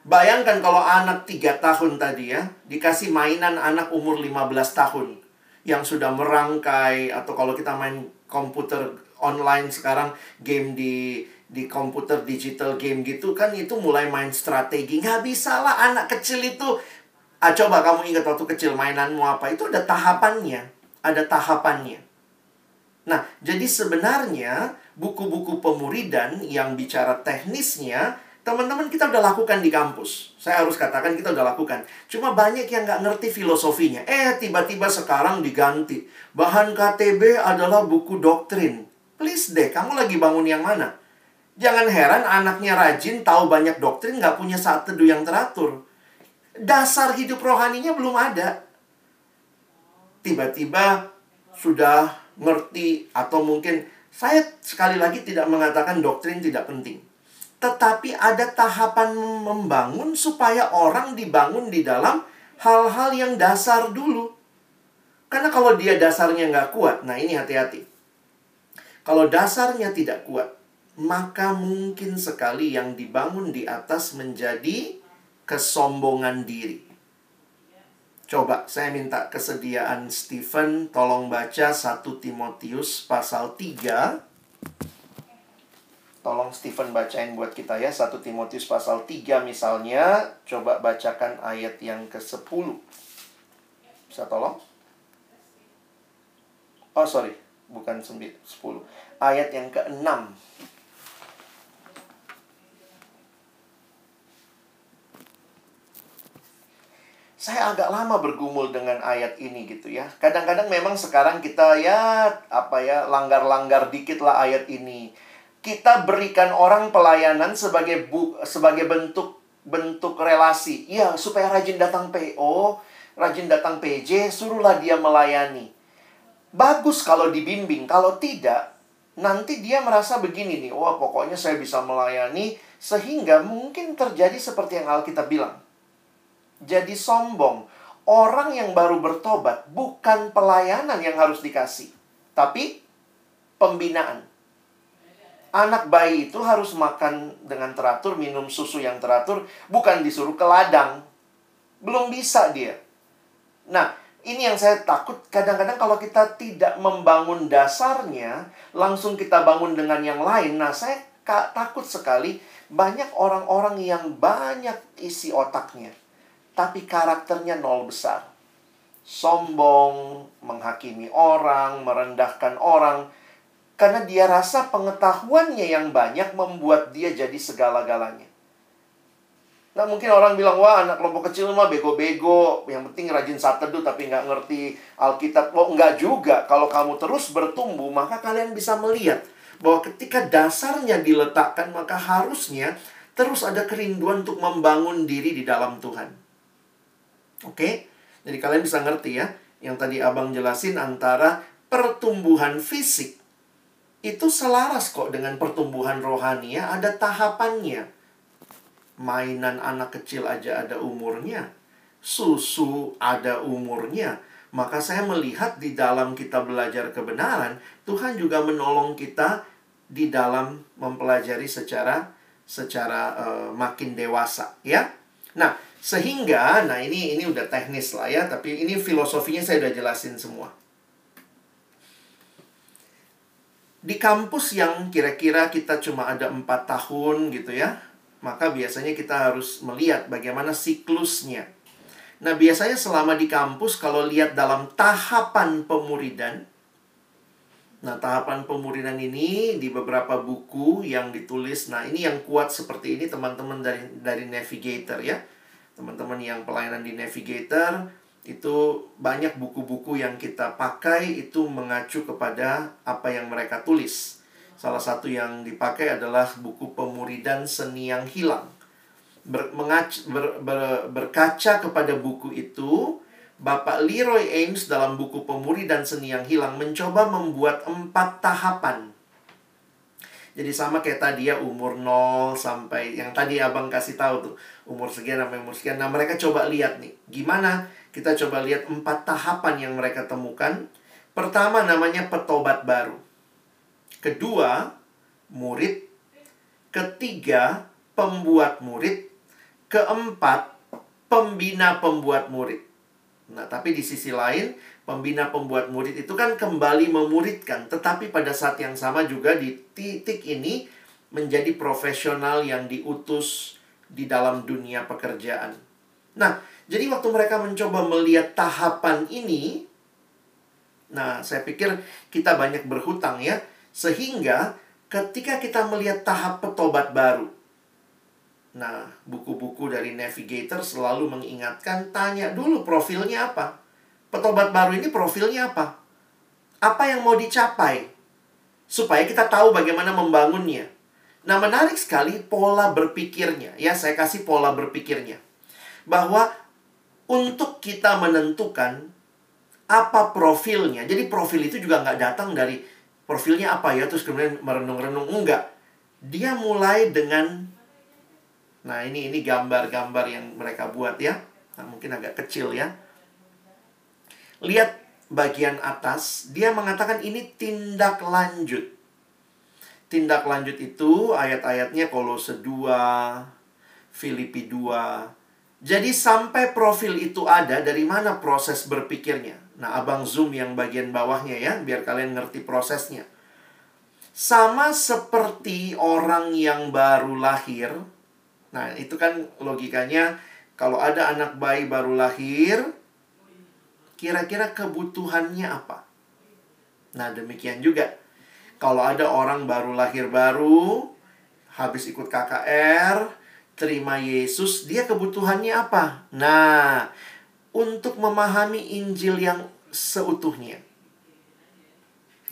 Bayangkan kalau anak 3 tahun tadi ya, dikasih mainan anak umur 15 tahun yang sudah merangkai atau kalau kita main komputer online sekarang game di di komputer digital game gitu kan itu mulai main strategi nggak bisa lah anak kecil itu ah coba kamu ingat waktu kecil mainanmu apa itu ada tahapannya ada tahapannya nah jadi sebenarnya buku-buku pemuridan yang bicara teknisnya Teman-teman kita udah lakukan di kampus. Saya harus katakan kita udah lakukan. Cuma banyak yang nggak ngerti filosofinya. Eh, tiba-tiba sekarang diganti. Bahan KTB adalah buku doktrin. Please deh, kamu lagi bangun yang mana? Jangan heran anaknya rajin, tahu banyak doktrin, nggak punya saat teduh yang teratur. Dasar hidup rohaninya belum ada. Tiba-tiba sudah ngerti atau mungkin saya sekali lagi tidak mengatakan doktrin tidak penting tetapi ada tahapan membangun supaya orang dibangun di dalam hal-hal yang dasar dulu. Karena kalau dia dasarnya nggak kuat, nah ini hati-hati. Kalau dasarnya tidak kuat, maka mungkin sekali yang dibangun di atas menjadi kesombongan diri. Coba saya minta kesediaan Stephen tolong baca 1 Timotius pasal 3 Tolong Stephen bacain buat kita ya 1 Timotius pasal 3 misalnya. Coba bacakan ayat yang ke-10 Bisa tolong? Oh sorry Bukan 10 Ayat yang ke-6 saya agak lama bergumul dengan ayat ini gitu ya. Kadang-kadang memang sekarang kita ya apa ya langgar-langgar dikit lah ayat ini kita berikan orang pelayanan sebagai bu, sebagai bentuk bentuk relasi. Ya, supaya rajin datang PO, rajin datang PJ, suruhlah dia melayani. Bagus kalau dibimbing, kalau tidak nanti dia merasa begini nih, wah pokoknya saya bisa melayani sehingga mungkin terjadi seperti yang Alkitab bilang. Jadi sombong. Orang yang baru bertobat bukan pelayanan yang harus dikasih, tapi pembinaan anak bayi itu harus makan dengan teratur, minum susu yang teratur, bukan disuruh ke ladang. Belum bisa dia. Nah, ini yang saya takut kadang-kadang kalau kita tidak membangun dasarnya, langsung kita bangun dengan yang lain. Nah, saya takut sekali banyak orang-orang yang banyak isi otaknya, tapi karakternya nol besar. Sombong, menghakimi orang, merendahkan orang, karena dia rasa pengetahuannya yang banyak membuat dia jadi segala-galanya. Nah mungkin orang bilang, wah anak kelompok kecil mah bego-bego. Yang penting rajin saat teduh tapi nggak ngerti Alkitab. Oh enggak juga. Kalau kamu terus bertumbuh, maka kalian bisa melihat bahwa ketika dasarnya diletakkan, maka harusnya terus ada kerinduan untuk membangun diri di dalam Tuhan. Oke? Jadi kalian bisa ngerti ya, yang tadi abang jelasin antara pertumbuhan fisik itu selaras kok dengan pertumbuhan rohani ya, ada tahapannya. Mainan anak kecil aja ada umurnya. Susu ada umurnya. Maka saya melihat di dalam kita belajar kebenaran, Tuhan juga menolong kita di dalam mempelajari secara secara uh, makin dewasa, ya. Nah, Sehingga, nah ini ini udah teknis lah ya, tapi ini filosofinya saya udah jelasin semua. Di kampus yang kira-kira kita cuma ada empat tahun gitu ya, maka biasanya kita harus melihat bagaimana siklusnya. Nah, biasanya selama di kampus kalau lihat dalam tahapan pemuridan, nah tahapan pemuridan ini di beberapa buku yang ditulis, nah ini yang kuat seperti ini teman-teman dari dari Navigator ya teman-teman yang pelayanan di Navigator itu banyak buku-buku yang kita pakai itu mengacu kepada apa yang mereka tulis. Salah satu yang dipakai adalah buku Pemuridan Seni yang Hilang. Ber, mengac, ber, ber, berkaca kepada buku itu, Bapak Leroy Ames dalam buku Pemuridan Seni yang Hilang mencoba membuat empat tahapan jadi sama kayak tadi ya umur 0 sampai yang tadi abang kasih tahu tuh umur sekian sampai umur sekian. Nah mereka coba lihat nih gimana kita coba lihat empat tahapan yang mereka temukan. Pertama namanya petobat baru. Kedua murid. Ketiga pembuat murid. Keempat pembina pembuat murid. Nah tapi di sisi lain pembina pembuat murid itu kan kembali memuridkan, tetapi pada saat yang sama juga di titik ini menjadi profesional yang diutus di dalam dunia pekerjaan. Nah, jadi waktu mereka mencoba melihat tahapan ini, nah saya pikir kita banyak berhutang ya, sehingga ketika kita melihat tahap petobat baru, nah buku-buku dari Navigator selalu mengingatkan tanya dulu profilnya apa petobat baru ini profilnya apa? Apa yang mau dicapai? Supaya kita tahu bagaimana membangunnya. Nah, menarik sekali pola berpikirnya. Ya, saya kasih pola berpikirnya. Bahwa untuk kita menentukan apa profilnya. Jadi profil itu juga nggak datang dari profilnya apa ya, terus kemudian merenung-renung. Enggak. Dia mulai dengan Nah, ini ini gambar-gambar yang mereka buat ya. Nah, mungkin agak kecil ya. Lihat bagian atas, dia mengatakan ini tindak lanjut. Tindak lanjut itu ayat-ayatnya Kolose 2, Filipi 2. Jadi sampai profil itu ada, dari mana proses berpikirnya? Nah, abang zoom yang bagian bawahnya ya, biar kalian ngerti prosesnya. Sama seperti orang yang baru lahir. Nah, itu kan logikanya kalau ada anak bayi baru lahir, kira-kira kebutuhannya apa? Nah, demikian juga. Kalau ada orang baru lahir baru, habis ikut KKR, terima Yesus, dia kebutuhannya apa? Nah, untuk memahami Injil yang seutuhnya.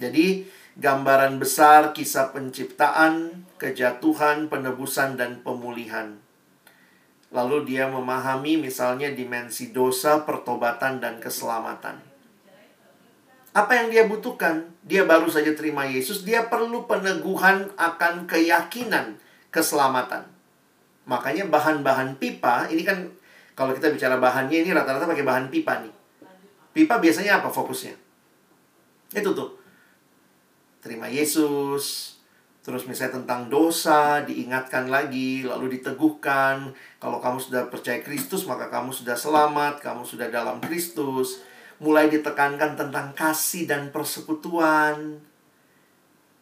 Jadi, gambaran besar kisah penciptaan, kejatuhan, penebusan, dan pemulihan. Lalu dia memahami misalnya dimensi dosa, pertobatan, dan keselamatan. Apa yang dia butuhkan? Dia baru saja terima Yesus, dia perlu peneguhan akan keyakinan keselamatan. Makanya bahan-bahan pipa, ini kan kalau kita bicara bahannya ini rata-rata pakai bahan pipa nih. Pipa biasanya apa fokusnya? Itu tuh. Terima Yesus, Terus misalnya tentang dosa diingatkan lagi, lalu diteguhkan. Kalau kamu sudah percaya Kristus, maka kamu sudah selamat, kamu sudah dalam Kristus. Mulai ditekankan tentang kasih dan persekutuan.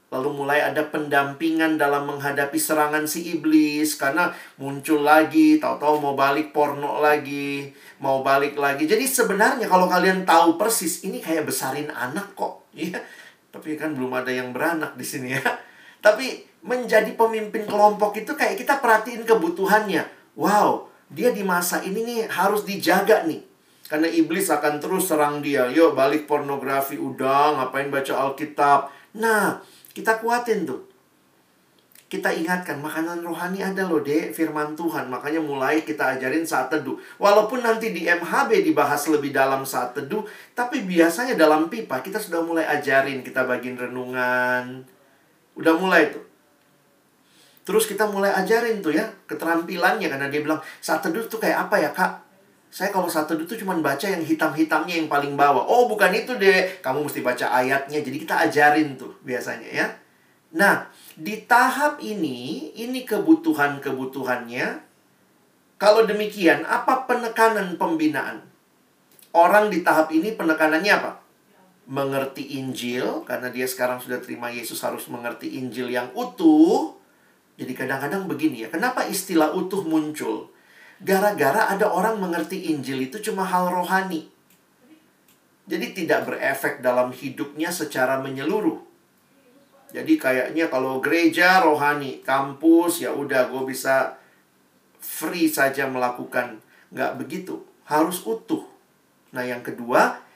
Lalu mulai ada pendampingan dalam menghadapi serangan si iblis karena muncul lagi, tahu-tahu mau balik porno lagi, mau balik lagi. Jadi sebenarnya kalau kalian tahu persis ini kayak besarin anak kok, ya. Tapi kan belum ada yang beranak di sini ya. Tapi menjadi pemimpin kelompok itu kayak kita perhatiin kebutuhannya. Wow, dia di masa ini nih harus dijaga nih. Karena iblis akan terus serang dia. Yuk balik pornografi udah, ngapain baca Alkitab. Nah, kita kuatin tuh. Kita ingatkan, makanan rohani ada loh dek, firman Tuhan. Makanya mulai kita ajarin saat teduh. Walaupun nanti di MHB dibahas lebih dalam saat teduh, tapi biasanya dalam pipa kita sudah mulai ajarin. Kita bagiin renungan, Udah mulai tuh. Terus kita mulai ajarin tuh ya keterampilannya karena dia bilang saat teduh tuh kayak apa ya kak? Saya kalau saat teduh tuh cuma baca yang hitam-hitamnya yang paling bawah. Oh bukan itu deh, kamu mesti baca ayatnya. Jadi kita ajarin tuh biasanya ya. Nah di tahap ini, ini kebutuhan-kebutuhannya. Kalau demikian, apa penekanan pembinaan? Orang di tahap ini penekanannya apa? Mengerti Injil, karena dia sekarang sudah terima Yesus harus mengerti Injil yang utuh. Jadi kadang-kadang begini ya, kenapa istilah utuh muncul? Gara-gara ada orang mengerti Injil itu cuma hal rohani. Jadi tidak berefek dalam hidupnya secara menyeluruh. Jadi kayaknya kalau gereja rohani, kampus ya udah gue bisa free saja melakukan. Nggak begitu, harus utuh. Nah yang kedua,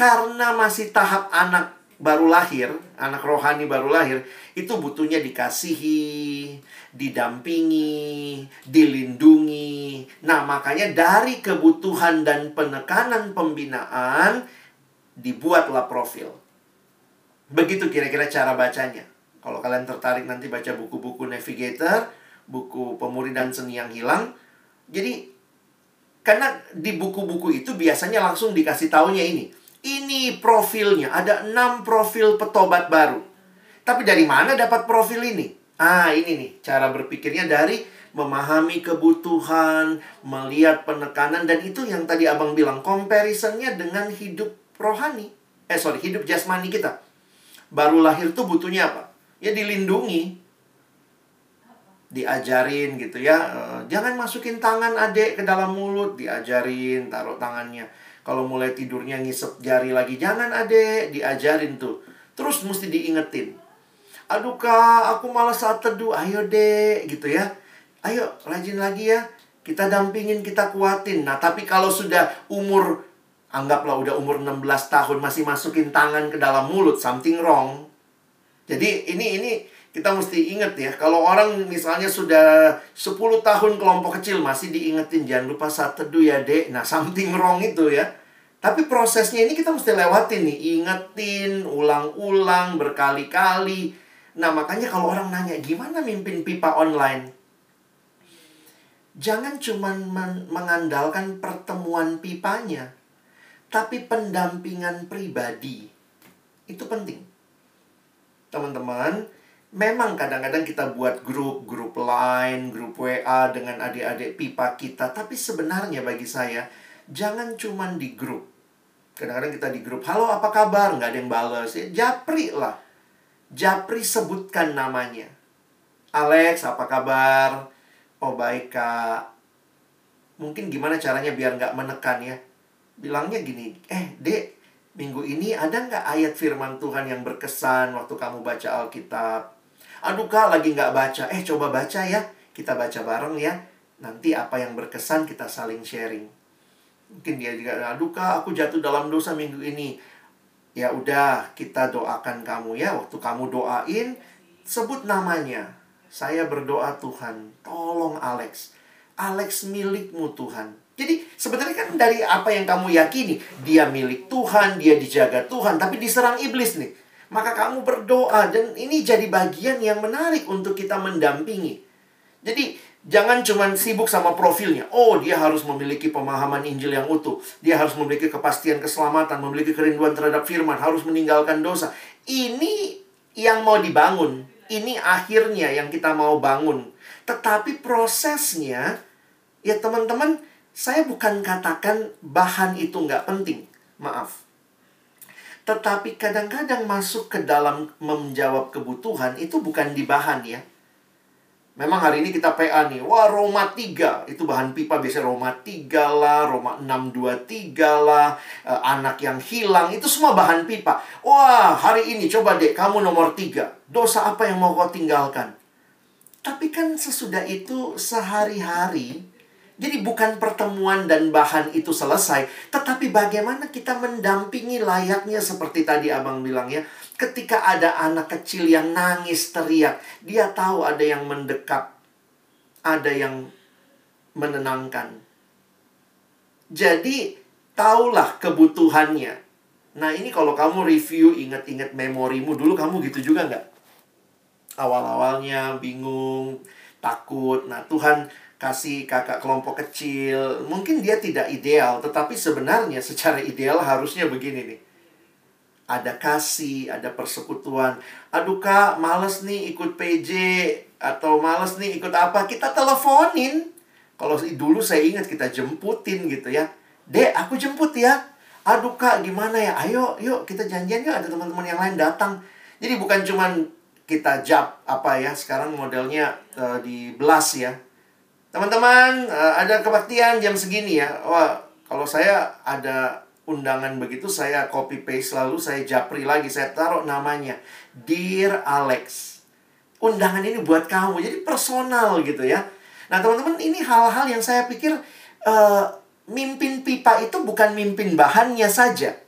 karena masih tahap anak baru lahir, anak rohani baru lahir, itu butuhnya dikasihi, didampingi, dilindungi. Nah, makanya dari kebutuhan dan penekanan pembinaan dibuatlah profil. Begitu kira-kira cara bacanya. Kalau kalian tertarik nanti baca buku-buku Navigator, buku Pemuridan Seni yang Hilang. Jadi karena di buku-buku itu biasanya langsung dikasih taunya ini. Ini profilnya, ada enam profil petobat baru. Tapi dari mana dapat profil ini? Ah, ini nih cara berpikirnya dari memahami kebutuhan, melihat penekanan dan itu yang tadi Abang bilang comparisonnya dengan hidup rohani. Eh sorry, hidup jasmani kita baru lahir tuh butuhnya apa? Ya dilindungi. Diajarin gitu ya. Eh, jangan masukin tangan adek ke dalam mulut, diajarin taruh tangannya. Kalau mulai tidurnya ngisep jari lagi, jangan adek, diajarin tuh. Terus mesti diingetin. Aduh kak, aku malas saat teduh. Ayo dek, gitu ya. Ayo, rajin lagi ya. Kita dampingin, kita kuatin. Nah, tapi kalau sudah umur anggaplah udah umur 16 tahun masih masukin tangan ke dalam mulut, something wrong. Jadi ini ini kita mesti ingat ya, kalau orang misalnya sudah 10 tahun kelompok kecil masih diingetin jangan lupa saat teduh ya, Dek. Nah, something wrong itu ya. Tapi prosesnya ini kita mesti lewatin nih, ingetin, ulang-ulang, berkali-kali. Nah, makanya kalau orang nanya, gimana mimpin pipa online? Jangan cuma mengandalkan pertemuan pipanya tapi pendampingan pribadi itu penting. Teman-teman, memang kadang-kadang kita buat grup, grup lain, grup WA dengan adik-adik pipa kita, tapi sebenarnya bagi saya jangan cuma di grup. Kadang-kadang kita di grup, halo apa kabar? Nggak ada yang balas. Ya, japri lah. Japri sebutkan namanya. Alex, apa kabar? Oh baik kak. Mungkin gimana caranya biar nggak menekan ya bilangnya gini, eh dek, minggu ini ada nggak ayat firman Tuhan yang berkesan waktu kamu baca Alkitab? Aduh kak, lagi nggak baca. Eh coba baca ya, kita baca bareng ya. Nanti apa yang berkesan kita saling sharing. Mungkin dia juga, aduh kak, aku jatuh dalam dosa minggu ini. Ya udah, kita doakan kamu ya. Waktu kamu doain, sebut namanya. Saya berdoa Tuhan, tolong Alex. Alex milikmu Tuhan jadi sebenarnya kan dari apa yang kamu yakini, dia milik Tuhan, dia dijaga Tuhan, tapi diserang iblis nih. Maka kamu berdoa dan ini jadi bagian yang menarik untuk kita mendampingi. Jadi jangan cuma sibuk sama profilnya. Oh, dia harus memiliki pemahaman Injil yang utuh. Dia harus memiliki kepastian keselamatan, memiliki kerinduan terhadap firman, harus meninggalkan dosa. Ini yang mau dibangun. Ini akhirnya yang kita mau bangun. Tetapi prosesnya, ya teman-teman, saya bukan katakan bahan itu nggak penting. Maaf. Tetapi kadang-kadang masuk ke dalam menjawab kebutuhan itu bukan di bahan ya. Memang hari ini kita PA nih. Wah, Roma 3. Itu bahan pipa biasanya Roma 3 lah, Roma 623 lah, eh, anak yang hilang. Itu semua bahan pipa. Wah, hari ini coba deh kamu nomor 3. Dosa apa yang mau kau tinggalkan? Tapi kan sesudah itu sehari-hari jadi bukan pertemuan dan bahan itu selesai, tetapi bagaimana kita mendampingi layaknya seperti tadi Abang bilang ya. Ketika ada anak kecil yang nangis teriak, dia tahu ada yang mendekat, ada yang menenangkan. Jadi tahulah kebutuhannya. Nah ini kalau kamu review ingat-ingat memorimu dulu kamu gitu juga nggak? Awal-awalnya bingung, takut. Nah Tuhan kasih kakak kelompok kecil. Mungkin dia tidak ideal, tetapi sebenarnya secara ideal harusnya begini nih. Ada kasih, ada persekutuan. Aduh kak, males nih ikut PJ. Atau males nih ikut apa. Kita teleponin. Kalau dulu saya ingat kita jemputin gitu ya. Dek, aku jemput ya. Aduh kak, gimana ya? Ayo, yuk kita janjian yuk. Ada teman-teman yang lain datang. Jadi bukan cuman kita jab apa ya. Sekarang modelnya uh, di belas ya. Teman-teman, uh, ada kebaktian jam segini ya. Wah, kalau saya ada undangan begitu, saya copy paste lalu saya japri lagi. Saya taruh namanya. Dear Alex. Undangan ini buat kamu. Jadi personal gitu ya Nah, teman-teman, ini hal-hal yang saya pikir uh, mimpin pipa itu bukan mimpin bahannya saja.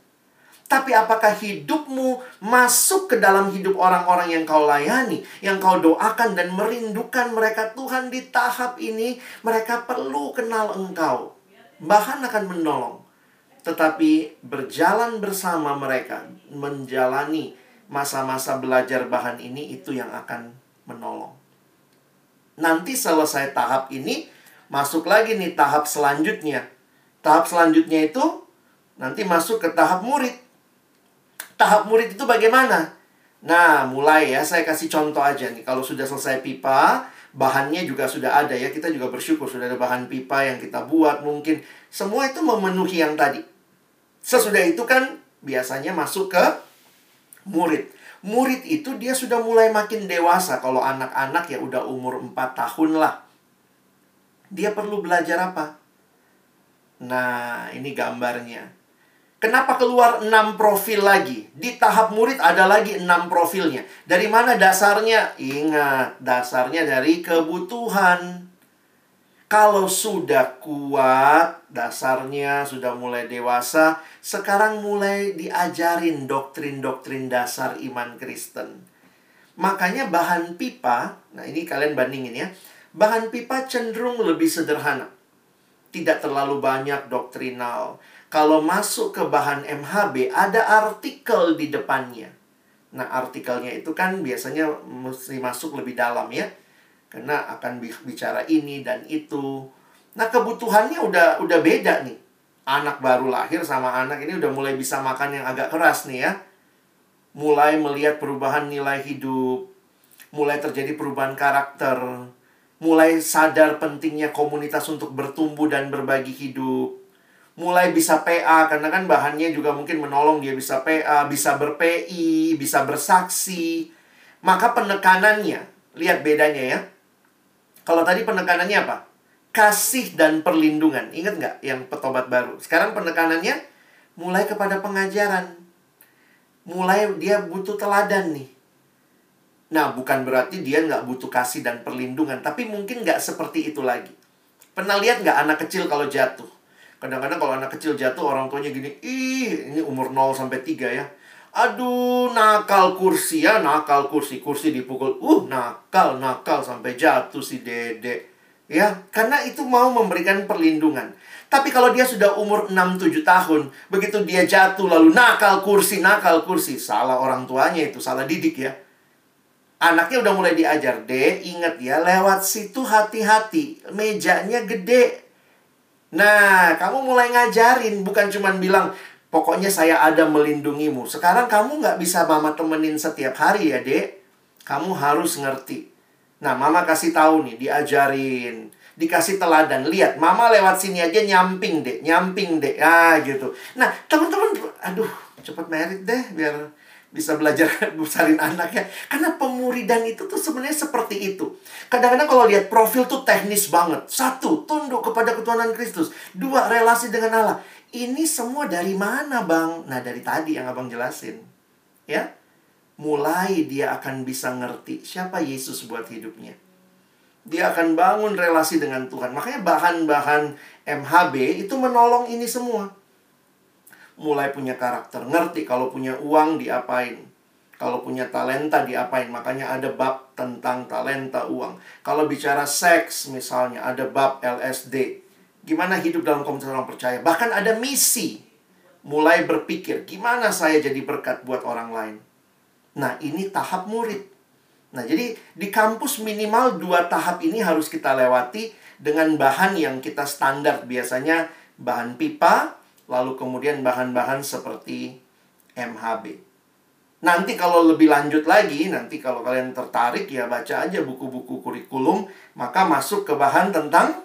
Tapi apakah hidupmu masuk ke dalam hidup orang-orang yang kau layani, yang kau doakan dan merindukan mereka Tuhan di tahap ini, mereka perlu kenal engkau. Bahan akan menolong. Tetapi berjalan bersama mereka, menjalani masa-masa belajar bahan ini itu yang akan menolong. Nanti selesai tahap ini, masuk lagi nih tahap selanjutnya. Tahap selanjutnya itu nanti masuk ke tahap murid. Tahap murid itu bagaimana? Nah, mulai ya, saya kasih contoh aja nih. Kalau sudah selesai pipa, bahannya juga sudah ada ya. Kita juga bersyukur sudah ada bahan pipa yang kita buat mungkin. Semua itu memenuhi yang tadi. Sesudah itu kan biasanya masuk ke murid murid itu dia sudah mulai makin dewasa. Kalau anak-anak ya udah umur 4 tahun lah. Dia perlu belajar apa? Nah, ini gambarnya. Kenapa keluar 6 profil lagi? Di tahap murid ada lagi 6 profilnya. Dari mana dasarnya? Ingat, dasarnya dari kebutuhan. Kalau sudah kuat, dasarnya sudah mulai dewasa, sekarang mulai diajarin doktrin-doktrin dasar iman Kristen. Makanya bahan pipa, nah ini kalian bandingin ya, bahan pipa cenderung lebih sederhana. Tidak terlalu banyak doktrinal. Kalau masuk ke bahan MHB, ada artikel di depannya. Nah, artikelnya itu kan biasanya mesti masuk lebih dalam ya karena akan bicara ini dan itu. Nah, kebutuhannya udah udah beda nih. Anak baru lahir sama anak ini udah mulai bisa makan yang agak keras nih ya. Mulai melihat perubahan nilai hidup, mulai terjadi perubahan karakter, mulai sadar pentingnya komunitas untuk bertumbuh dan berbagi hidup. Mulai bisa PA karena kan bahannya juga mungkin menolong dia bisa PA, bisa berPI, bisa bersaksi. Maka penekanannya, lihat bedanya ya kalau tadi penekanannya apa? Kasih dan perlindungan. Ingat nggak yang petobat baru? Sekarang penekanannya mulai kepada pengajaran. Mulai dia butuh teladan nih. Nah, bukan berarti dia nggak butuh kasih dan perlindungan. Tapi mungkin nggak seperti itu lagi. Pernah lihat nggak anak kecil kalau jatuh? Kadang-kadang kalau anak kecil jatuh, orang tuanya gini, ih, ini umur 0 sampai 3 ya Aduh, nakal kursi ya, nakal kursi. Kursi dipukul. Uh, nakal, nakal sampai jatuh si dede. Ya, karena itu mau memberikan perlindungan. Tapi kalau dia sudah umur 6-7 tahun, begitu dia jatuh lalu nakal kursi, nakal kursi. Salah orang tuanya itu, salah didik ya. Anaknya udah mulai diajar, deh ingat ya, lewat situ hati-hati. Mejanya gede. Nah, kamu mulai ngajarin, bukan cuma bilang, Pokoknya saya ada melindungimu. Sekarang kamu nggak bisa mama temenin setiap hari ya, dek. Kamu harus ngerti. Nah, mama kasih tahu nih, diajarin. Dikasih teladan. Lihat, mama lewat sini aja nyamping, dek. Nyamping, dek. Ah, gitu. Nah, teman-teman, aduh, cepat merit deh, biar bisa belajar besarin anaknya. Karena pemuridan itu tuh sebenarnya seperti itu. Kadang-kadang kalau lihat profil tuh teknis banget. Satu, tunduk kepada ketuhanan Kristus. Dua, relasi dengan Allah. Ini semua dari mana, Bang? Nah, dari tadi yang Abang jelasin. Ya. Mulai dia akan bisa ngerti siapa Yesus buat hidupnya. Dia akan bangun relasi dengan Tuhan. Makanya bahan-bahan MHB itu menolong ini semua. Mulai punya karakter, ngerti kalau punya uang diapain. Kalau punya talenta diapain. Makanya ada bab tentang talenta uang. Kalau bicara seks misalnya, ada bab LSD Gimana hidup dalam komunitas orang percaya. Bahkan ada misi. Mulai berpikir, gimana saya jadi berkat buat orang lain. Nah, ini tahap murid. Nah, jadi di kampus minimal dua tahap ini harus kita lewati dengan bahan yang kita standar. Biasanya bahan pipa, lalu kemudian bahan-bahan seperti MHB. Nanti kalau lebih lanjut lagi, nanti kalau kalian tertarik ya baca aja buku-buku kurikulum, maka masuk ke bahan tentang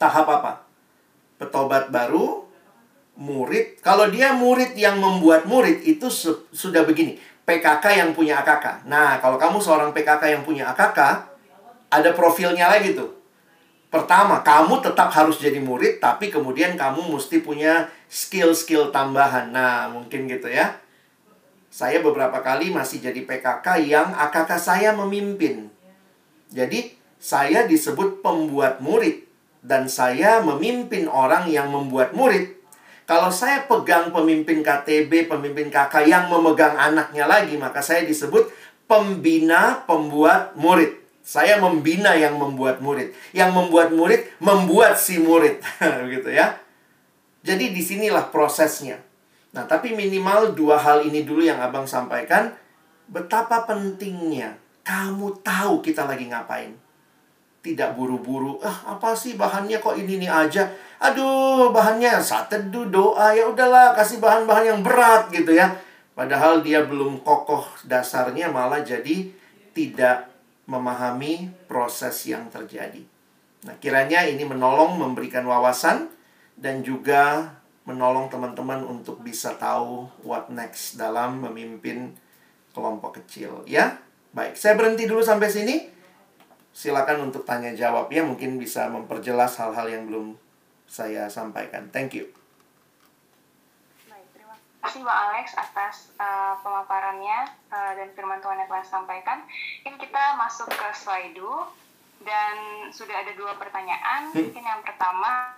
tahap apa? Petobat baru, murid. Kalau dia murid yang membuat murid itu su sudah begini. PKK yang punya AKK. Nah, kalau kamu seorang PKK yang punya AKK, ada profilnya lagi tuh. Pertama, kamu tetap harus jadi murid, tapi kemudian kamu mesti punya skill-skill tambahan. Nah, mungkin gitu ya. Saya beberapa kali masih jadi PKK yang AKK saya memimpin. Jadi, saya disebut pembuat murid. Dan saya memimpin orang yang membuat murid. Kalau saya pegang pemimpin KTB, pemimpin KK yang memegang anaknya lagi, maka saya disebut pembina pembuat murid. Saya membina yang membuat murid. Yang membuat murid membuat si murid, gitu ya. Jadi di sinilah prosesnya. Nah, tapi minimal dua hal ini dulu yang abang sampaikan. Betapa pentingnya kamu tahu kita lagi ngapain. Tidak buru-buru. Ah, apa sih bahannya kok ini nih aja? Aduh, bahannya saat doa. Ya udahlah, kasih bahan-bahan yang berat gitu ya. Padahal dia belum kokoh dasarnya malah jadi tidak memahami proses yang terjadi. Nah, kiranya ini menolong memberikan wawasan dan juga menolong teman-teman untuk bisa tahu what next dalam memimpin kelompok kecil, ya. Baik, saya berhenti dulu sampai sini. Silakan untuk tanya jawab ya, mungkin bisa memperjelas hal-hal yang belum saya sampaikan. Thank you. Kasih Bang Alex atas uh, pemaparannya uh, dan firman Tuhan yang telah sampaikan. Ini kita masuk ke slide dan sudah ada dua pertanyaan. Hmm. Mungkin yang pertama,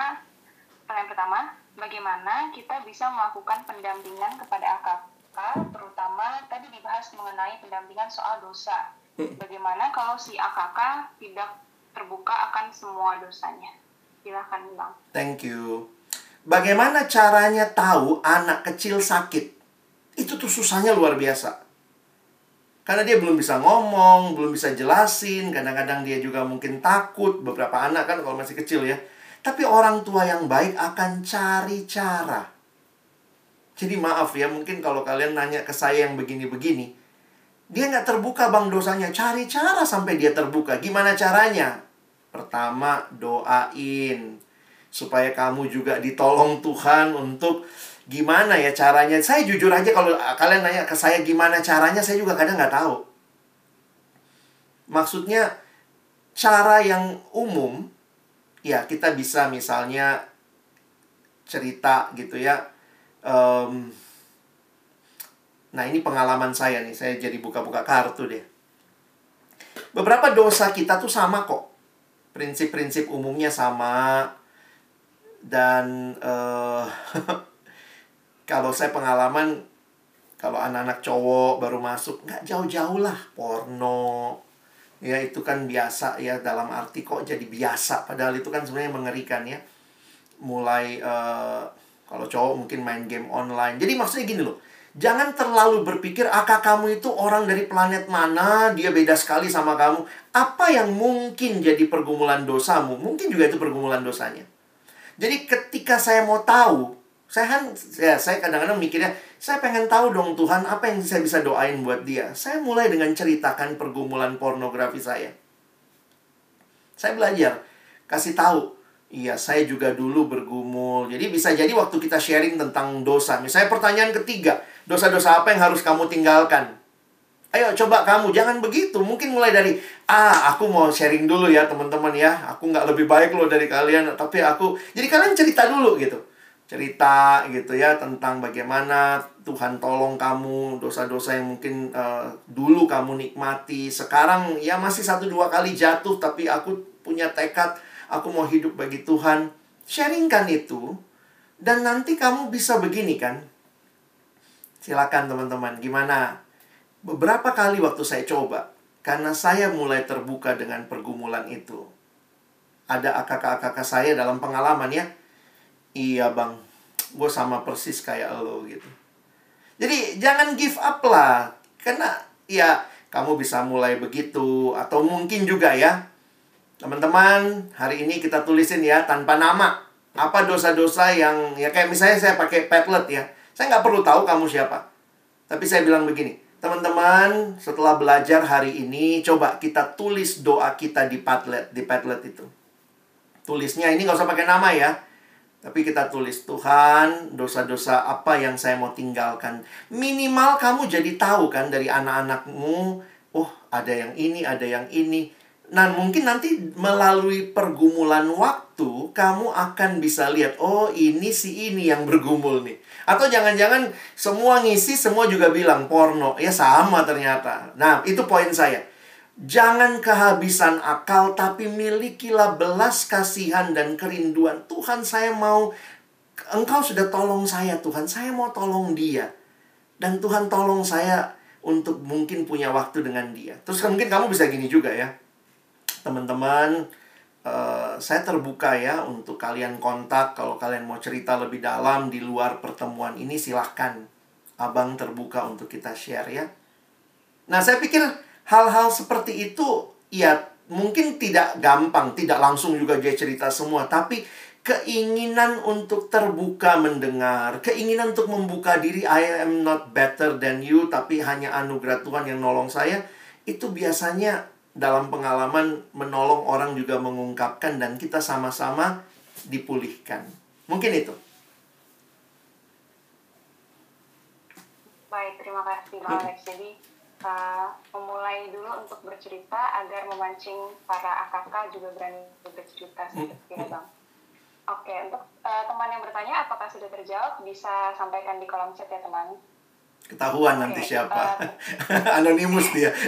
pertanyaan pertama, bagaimana kita bisa melakukan pendampingan kepada AKK, terutama tadi dibahas mengenai pendampingan soal dosa. Hmm. Bagaimana kalau si AKK tidak terbuka akan semua dosanya? Silahkan bilang. Thank you. Bagaimana caranya tahu anak kecil sakit? Itu tuh susahnya luar biasa. Karena dia belum bisa ngomong, belum bisa jelasin, kadang-kadang dia juga mungkin takut. Beberapa anak kan kalau masih kecil ya. Tapi orang tua yang baik akan cari cara. Jadi maaf ya, mungkin kalau kalian nanya ke saya yang begini-begini, dia nggak terbuka bang dosanya. Cari cara sampai dia terbuka. Gimana caranya? Pertama, doain supaya kamu juga ditolong Tuhan untuk gimana ya caranya. Saya jujur aja kalau kalian nanya ke saya gimana caranya, saya juga kadang nggak tahu. Maksudnya cara yang umum, ya kita bisa misalnya cerita gitu ya. Um, nah ini pengalaman saya nih, saya jadi buka-buka kartu deh. Beberapa dosa kita tuh sama kok. Prinsip-prinsip umumnya sama, dan uh, kalau saya pengalaman kalau anak-anak cowok baru masuk nggak jauh-jauh lah porno. Ya itu kan biasa ya dalam arti kok jadi biasa. Padahal itu kan sebenarnya mengerikan ya. Mulai uh, kalau cowok mungkin main game online. Jadi maksudnya gini loh Jangan terlalu berpikir akak kamu itu orang dari planet mana, dia beda sekali sama kamu. Apa yang mungkin jadi pergumulan dosamu, mungkin juga itu pergumulan dosanya. Jadi ketika saya mau tahu, saya kan ya saya kadang-kadang mikirnya, saya pengen tahu dong Tuhan apa yang saya bisa doain buat dia. Saya mulai dengan ceritakan pergumulan pornografi saya. Saya belajar kasih tahu, iya saya juga dulu bergumul. Jadi bisa jadi waktu kita sharing tentang dosa, misalnya pertanyaan ketiga, dosa-dosa apa yang harus kamu tinggalkan? Ayo coba kamu, jangan begitu. Mungkin mulai dari, ah aku mau sharing dulu ya teman-teman ya. Aku nggak lebih baik loh dari kalian, tapi aku... Jadi kalian cerita dulu gitu. Cerita gitu ya tentang bagaimana Tuhan tolong kamu, dosa-dosa yang mungkin uh, dulu kamu nikmati. Sekarang ya masih satu dua kali jatuh, tapi aku punya tekad, aku mau hidup bagi Tuhan. Sharingkan itu, dan nanti kamu bisa begini kan. Silakan teman-teman, gimana Beberapa kali waktu saya coba, karena saya mulai terbuka dengan pergumulan itu. Ada akak-akak saya dalam pengalaman ya. Iya bang, gue sama persis kayak lo gitu. Jadi jangan give up lah. Karena ya kamu bisa mulai begitu. Atau mungkin juga ya. Teman-teman, hari ini kita tulisin ya tanpa nama. Apa dosa-dosa yang ya kayak misalnya saya pakai Padlet ya. Saya nggak perlu tahu kamu siapa. Tapi saya bilang begini, Teman-teman, setelah belajar hari ini, coba kita tulis doa kita di Padlet, di Padlet itu. Tulisnya ini nggak usah pakai nama ya. Tapi kita tulis, Tuhan, dosa-dosa apa yang saya mau tinggalkan. Minimal kamu jadi tahu kan dari anak-anakmu, oh ada yang ini, ada yang ini. Nah, mungkin nanti melalui pergumulan waktu, kamu akan bisa lihat, oh ini si ini yang bergumul nih. Atau jangan-jangan semua ngisi, semua juga bilang porno. Ya sama ternyata. Nah, itu poin saya. Jangan kehabisan akal, tapi milikilah belas kasihan dan kerinduan. Tuhan, saya mau, Engkau sudah tolong saya, Tuhan. Saya mau tolong dia. Dan Tuhan tolong saya untuk mungkin punya waktu dengan dia. Terus mungkin kamu bisa gini juga ya. Teman-teman, uh, saya terbuka ya untuk kalian kontak. Kalau kalian mau cerita lebih dalam di luar pertemuan ini, silahkan. Abang terbuka untuk kita share ya. Nah, saya pikir hal-hal seperti itu ya mungkin tidak gampang, tidak langsung juga dia cerita semua, tapi keinginan untuk terbuka mendengar, keinginan untuk membuka diri I am not better than you tapi hanya anugerah Tuhan yang nolong saya, itu biasanya dalam pengalaman menolong orang juga mengungkapkan dan kita sama-sama dipulihkan. Mungkin itu. Baik, terima kasih Bang Alex. Jadi uh, memulai dulu untuk bercerita agar memancing para AKK juga berani bercerita seperti ini Bang. Oke, untuk uh, teman yang bertanya apakah sudah terjawab bisa sampaikan di kolom chat ya teman. Ketahuan okay, nanti siapa. Uh, Anonimus dia.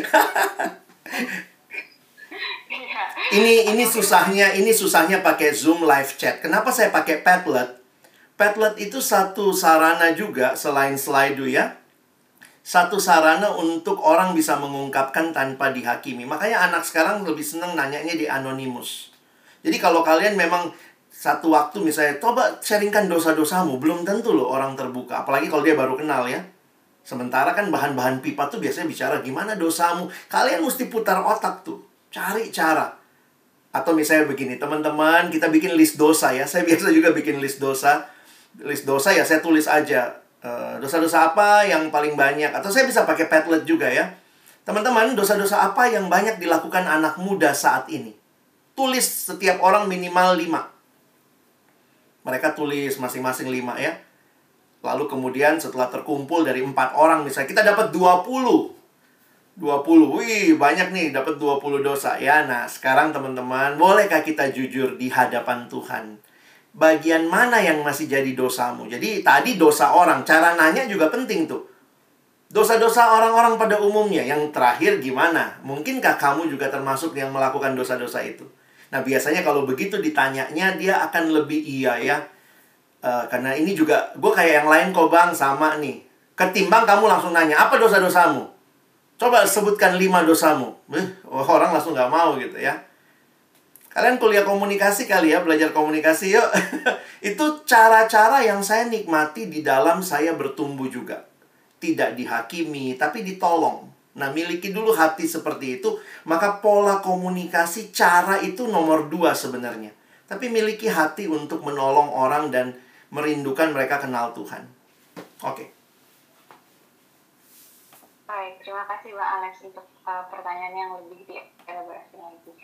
Ini ini susahnya ini susahnya pakai Zoom live chat. Kenapa saya pakai Padlet? Padlet itu satu sarana juga selain Slido ya satu sarana untuk orang bisa mengungkapkan tanpa dihakimi. Makanya anak sekarang lebih senang nanyanya di anonimus. Jadi kalau kalian memang satu waktu misalnya coba sharingkan dosa-dosamu, belum tentu loh orang terbuka. Apalagi kalau dia baru kenal ya. Sementara kan bahan-bahan pipa tuh biasanya bicara gimana dosamu. Kalian mesti putar otak tuh. Cari cara. Atau misalnya begini, teman-teman, kita bikin list dosa ya. Saya biasa juga bikin list dosa. List dosa ya saya tulis aja Eh, dosa-dosa apa yang paling banyak atau saya bisa pakai Padlet juga ya. Teman-teman, dosa-dosa apa yang banyak dilakukan anak muda saat ini? Tulis setiap orang minimal 5. Mereka tulis masing-masing 5 ya. Lalu kemudian setelah terkumpul dari empat orang misalnya kita dapat 20. 20. Wih, banyak nih dapat 20 dosa ya. Nah, sekarang teman-teman, bolehkah kita jujur di hadapan Tuhan? bagian mana yang masih jadi dosamu. Jadi tadi dosa orang, cara nanya juga penting tuh. Dosa-dosa orang-orang pada umumnya. Yang terakhir gimana? Mungkinkah kamu juga termasuk yang melakukan dosa-dosa itu? Nah biasanya kalau begitu ditanyanya dia akan lebih iya ya. Uh, karena ini juga, gue kayak yang lain kok bang, sama nih. Ketimbang kamu langsung nanya, apa dosa-dosamu? Coba sebutkan lima dosamu. Eh, orang langsung gak mau gitu ya. Kalian kuliah komunikasi kali ya, belajar komunikasi yuk. itu cara-cara yang saya nikmati di dalam saya bertumbuh juga. Tidak dihakimi, tapi ditolong. Nah, miliki dulu hati seperti itu, maka pola komunikasi, cara itu nomor dua sebenarnya. Tapi miliki hati untuk menolong orang dan merindukan mereka kenal Tuhan. Oke. Okay. Terima kasih Mbak Alex untuk uh, pertanyaan yang lebih dielaborasi lagi.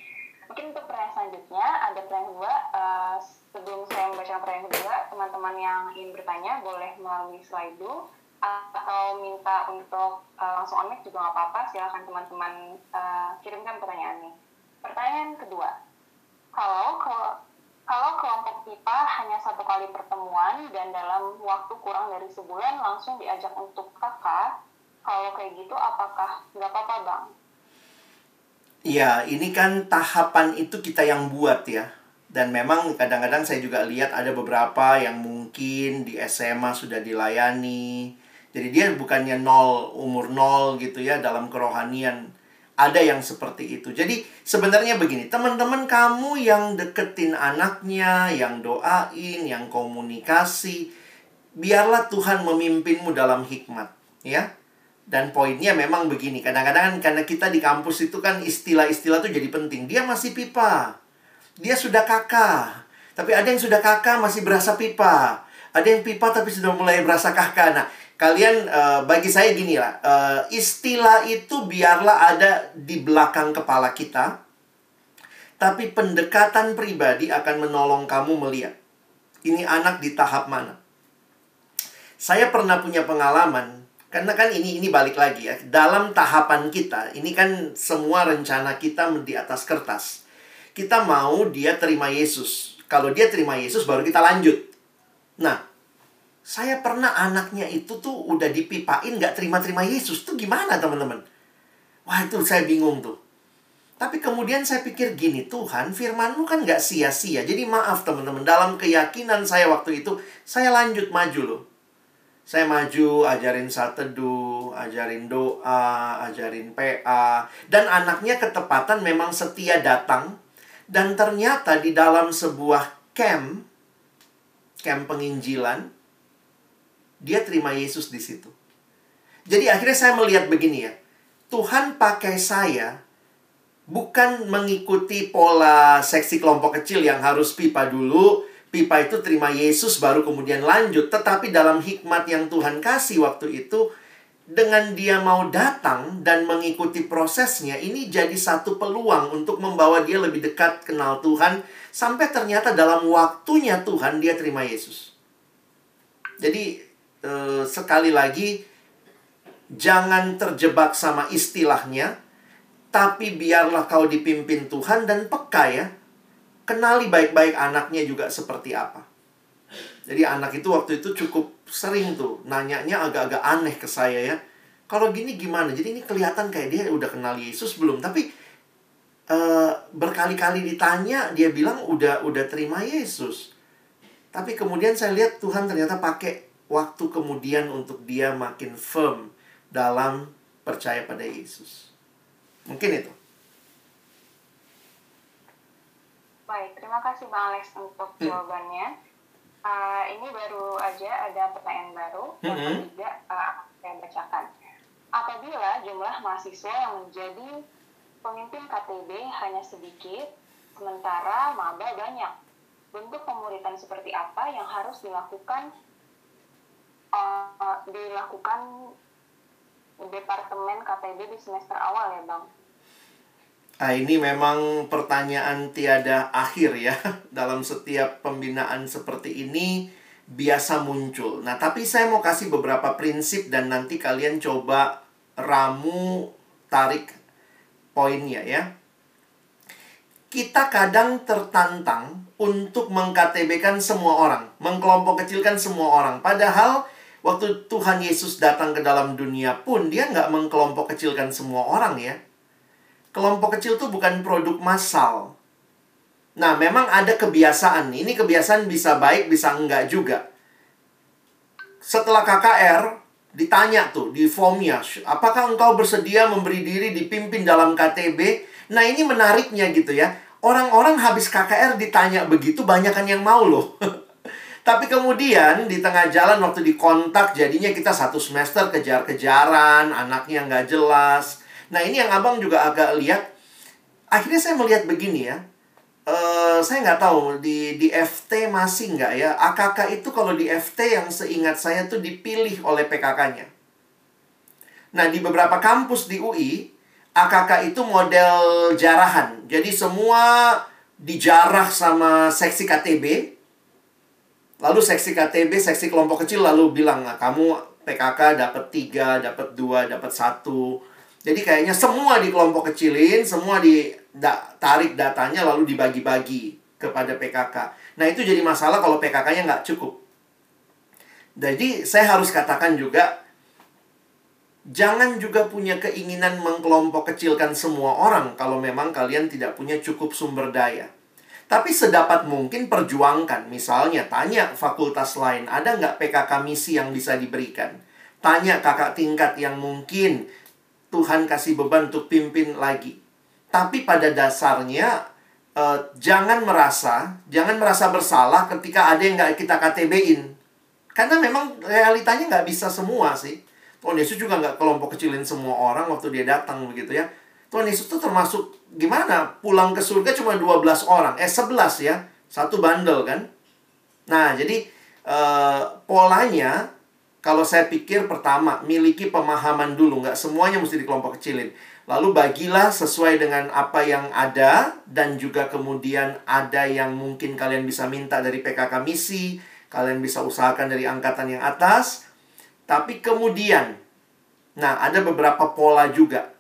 Mungkin untuk pertanyaan selanjutnya ada pertanyaan kedua. Uh, sebelum saya membaca pertanyaan kedua, teman-teman yang ingin bertanya boleh melalui dulu atau minta untuk uh, langsung on mic juga nggak apa-apa. Silahkan teman-teman uh, kirimkan pertanyaannya. Pertanyaan kedua, kalau kalau kelompok pipa hanya satu kali pertemuan dan dalam waktu kurang dari sebulan langsung diajak untuk kakak, kalau kayak gitu apakah nggak apa-apa bang? Iya, ini kan tahapan itu kita yang buat ya. Dan memang kadang-kadang saya juga lihat ada beberapa yang mungkin di SMA sudah dilayani. Jadi dia bukannya nol, umur nol gitu ya dalam kerohanian. Ada yang seperti itu. Jadi sebenarnya begini, teman-teman kamu yang deketin anaknya, yang doain, yang komunikasi, biarlah Tuhan memimpinmu dalam hikmat, ya. Dan poinnya memang begini, kadang-kadang karena kita di kampus itu kan istilah-istilah tuh jadi penting. Dia masih pipa. Dia sudah kakak. Tapi ada yang sudah kakak masih berasa pipa. Ada yang pipa tapi sudah mulai berasa kakak. Nah, kalian uh, bagi saya gini lah, uh, istilah itu biarlah ada di belakang kepala kita. Tapi pendekatan pribadi akan menolong kamu melihat. Ini anak di tahap mana. Saya pernah punya pengalaman. Karena kan ini ini balik lagi ya. Dalam tahapan kita, ini kan semua rencana kita di atas kertas. Kita mau dia terima Yesus. Kalau dia terima Yesus baru kita lanjut. Nah, saya pernah anaknya itu tuh udah dipipain gak terima-terima Yesus. Tuh gimana teman-teman? Wah itu saya bingung tuh. Tapi kemudian saya pikir gini, Tuhan firmanmu kan gak sia-sia. Jadi maaf teman-teman, dalam keyakinan saya waktu itu, saya lanjut maju loh. Saya maju, ajarin saat teduh, ajarin doa, ajarin PA. Dan anaknya ketepatan memang setia datang. Dan ternyata di dalam sebuah camp, camp penginjilan, dia terima Yesus di situ. Jadi akhirnya saya melihat begini ya. Tuhan pakai saya bukan mengikuti pola seksi kelompok kecil yang harus pipa dulu, pipa itu terima Yesus baru kemudian lanjut, tetapi dalam hikmat yang Tuhan kasih waktu itu dengan dia mau datang dan mengikuti prosesnya, ini jadi satu peluang untuk membawa dia lebih dekat kenal Tuhan sampai ternyata dalam waktunya Tuhan dia terima Yesus. Jadi eh, sekali lagi jangan terjebak sama istilahnya, tapi biarlah kau dipimpin Tuhan dan peka ya. Kenali baik-baik anaknya juga seperti apa. Jadi anak itu waktu itu cukup sering tuh nanyanya agak-agak aneh ke saya ya. Kalau gini gimana? Jadi ini kelihatan kayak dia udah kenal Yesus belum, tapi uh, berkali-kali ditanya dia bilang udah udah terima Yesus. Tapi kemudian saya lihat Tuhan ternyata pakai waktu kemudian untuk dia makin firm dalam percaya pada Yesus. Mungkin itu. Baik, terima kasih Bang Alex untuk hmm. jawabannya. Uh, ini baru aja ada pertanyaan baru yang mm -hmm. tidak uh, saya bacakan. Apabila jumlah mahasiswa yang menjadi pemimpin KTB hanya sedikit, sementara maba banyak, bentuk pemuritan seperti apa yang harus dilakukan uh, dilakukan departemen KTB di semester awal ya bang? Ah, ini memang pertanyaan tiada akhir ya dalam setiap pembinaan seperti ini biasa muncul. Nah, tapi saya mau kasih beberapa prinsip dan nanti kalian coba ramu tarik poinnya ya. Kita kadang tertantang untuk mengKTB-kan semua orang, mengkelompok kecilkan semua orang. Padahal Waktu Tuhan Yesus datang ke dalam dunia pun, dia nggak mengkelompok kecilkan semua orang ya. Kelompok kecil itu bukan produk massal. Nah, memang ada kebiasaan. Ini kebiasaan bisa baik, bisa enggak juga. Setelah KKR, ditanya tuh di formnya, apakah engkau bersedia memberi diri dipimpin dalam KTB? Nah, ini menariknya gitu ya. Orang-orang habis KKR ditanya begitu, banyakan yang mau loh. Tapi kemudian di tengah jalan waktu dikontak jadinya kita satu semester kejar-kejaran, anaknya nggak jelas. Nah ini yang abang juga agak lihat. Akhirnya saya melihat begini ya. Uh, saya nggak tahu di di FT masih nggak ya. AKK itu kalau di FT yang seingat saya tuh dipilih oleh PKK-nya. Nah di beberapa kampus di UI AKK itu model jarahan. Jadi semua dijarah sama seksi KTB Lalu seksi KTB, seksi kelompok kecil lalu bilang, nah, kamu PKK dapat tiga, dapat dua, dapat satu. Jadi kayaknya semua di kelompok kecilin, semua ditarik datanya lalu dibagi-bagi kepada PKK. Nah itu jadi masalah kalau PKK-nya nggak cukup. Jadi saya harus katakan juga, jangan juga punya keinginan mengkelompok kecilkan semua orang kalau memang kalian tidak punya cukup sumber daya. Tapi sedapat mungkin perjuangkan. Misalnya, tanya fakultas lain, ada nggak PKK misi yang bisa diberikan? Tanya kakak tingkat yang mungkin Tuhan kasih beban untuk pimpin lagi. Tapi pada dasarnya, eh, jangan merasa, jangan merasa bersalah ketika ada yang nggak kita KTB-in. Karena memang realitanya nggak bisa semua sih. Tuhan Yesus juga nggak kelompok kecilin semua orang waktu dia datang begitu ya. Tuhan Yesus itu termasuk gimana? Pulang ke surga cuma 12 orang. Eh 11 ya. Satu bandel kan. Nah, jadi uh, polanya Kalau saya pikir pertama, miliki pemahaman dulu, nggak semuanya mesti di kelompok kecilin. Lalu bagilah sesuai dengan apa yang ada dan juga kemudian ada yang mungkin kalian bisa minta dari PKK misi, kalian bisa usahakan dari angkatan yang atas. Tapi kemudian, nah ada beberapa pola juga.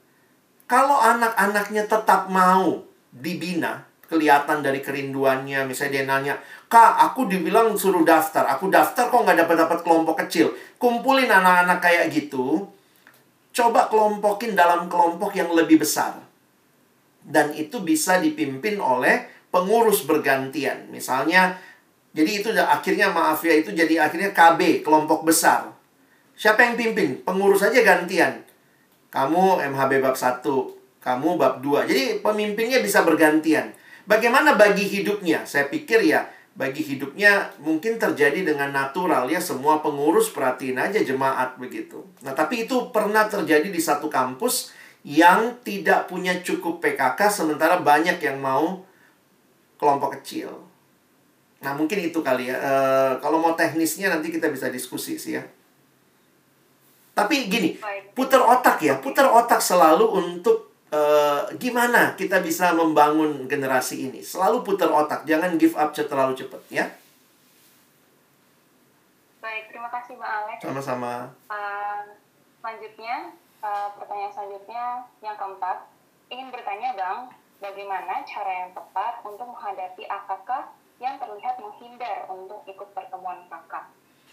Kalau anak-anaknya tetap mau dibina, kelihatan dari kerinduannya, misalnya dia nanya, Kak, aku dibilang suruh daftar. Aku daftar kok nggak dapat-dapat kelompok kecil. Kumpulin anak-anak kayak gitu. Coba kelompokin dalam kelompok yang lebih besar. Dan itu bisa dipimpin oleh pengurus bergantian. Misalnya, jadi itu akhirnya maaf ya, itu jadi akhirnya KB, kelompok besar. Siapa yang pimpin? Pengurus aja gantian. Kamu MHB bab 1, kamu bab 2. Jadi pemimpinnya bisa bergantian. Bagaimana bagi hidupnya? Saya pikir ya, bagi hidupnya mungkin terjadi dengan natural ya semua pengurus perhatiin aja jemaat begitu. Nah, tapi itu pernah terjadi di satu kampus yang tidak punya cukup PKK sementara banyak yang mau kelompok kecil. Nah, mungkin itu kali ya. E, kalau mau teknisnya nanti kita bisa diskusi sih ya. Tapi gini, putar otak ya, putar otak selalu untuk uh, gimana kita bisa membangun generasi ini. Selalu putar otak, jangan give up terlalu cepat ya. Baik, terima kasih Bang Alex. Sama-sama. Uh, selanjutnya, uh, pertanyaan selanjutnya yang keempat, ingin bertanya Bang, bagaimana cara yang tepat untuk menghadapi AKK yang terlihat menghindar untuk ikut pertemuan kakak?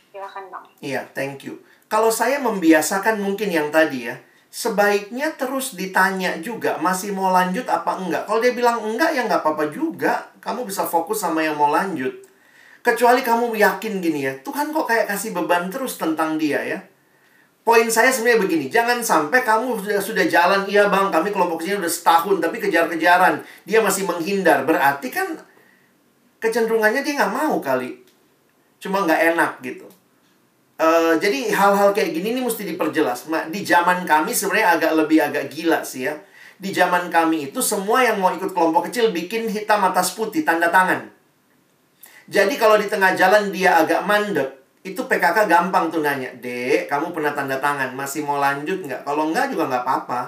Silakan Bang. Iya, thank you. Kalau saya membiasakan mungkin yang tadi ya, sebaiknya terus ditanya juga masih mau lanjut apa enggak. Kalau dia bilang enggak ya enggak apa-apa juga. Kamu bisa fokus sama yang mau lanjut. Kecuali kamu yakin gini ya, Tuhan kok kayak kasih beban terus tentang dia ya. Poin saya sebenarnya begini, jangan sampai kamu sudah, sudah jalan, iya bang, kami kelompok sini udah setahun, tapi kejar-kejaran. Dia masih menghindar, berarti kan kecenderungannya dia nggak mau kali. Cuma nggak enak gitu. Uh, jadi hal-hal kayak gini nih mesti diperjelas. Di zaman kami sebenarnya agak lebih agak gila sih ya. Di zaman kami itu semua yang mau ikut kelompok kecil bikin hitam atas putih tanda tangan. Jadi kalau di tengah jalan dia agak mandek, itu PKK gampang tuh nanya, Dek, kamu pernah tanda tangan, masih mau lanjut nggak? Kalau nggak juga nggak apa-apa.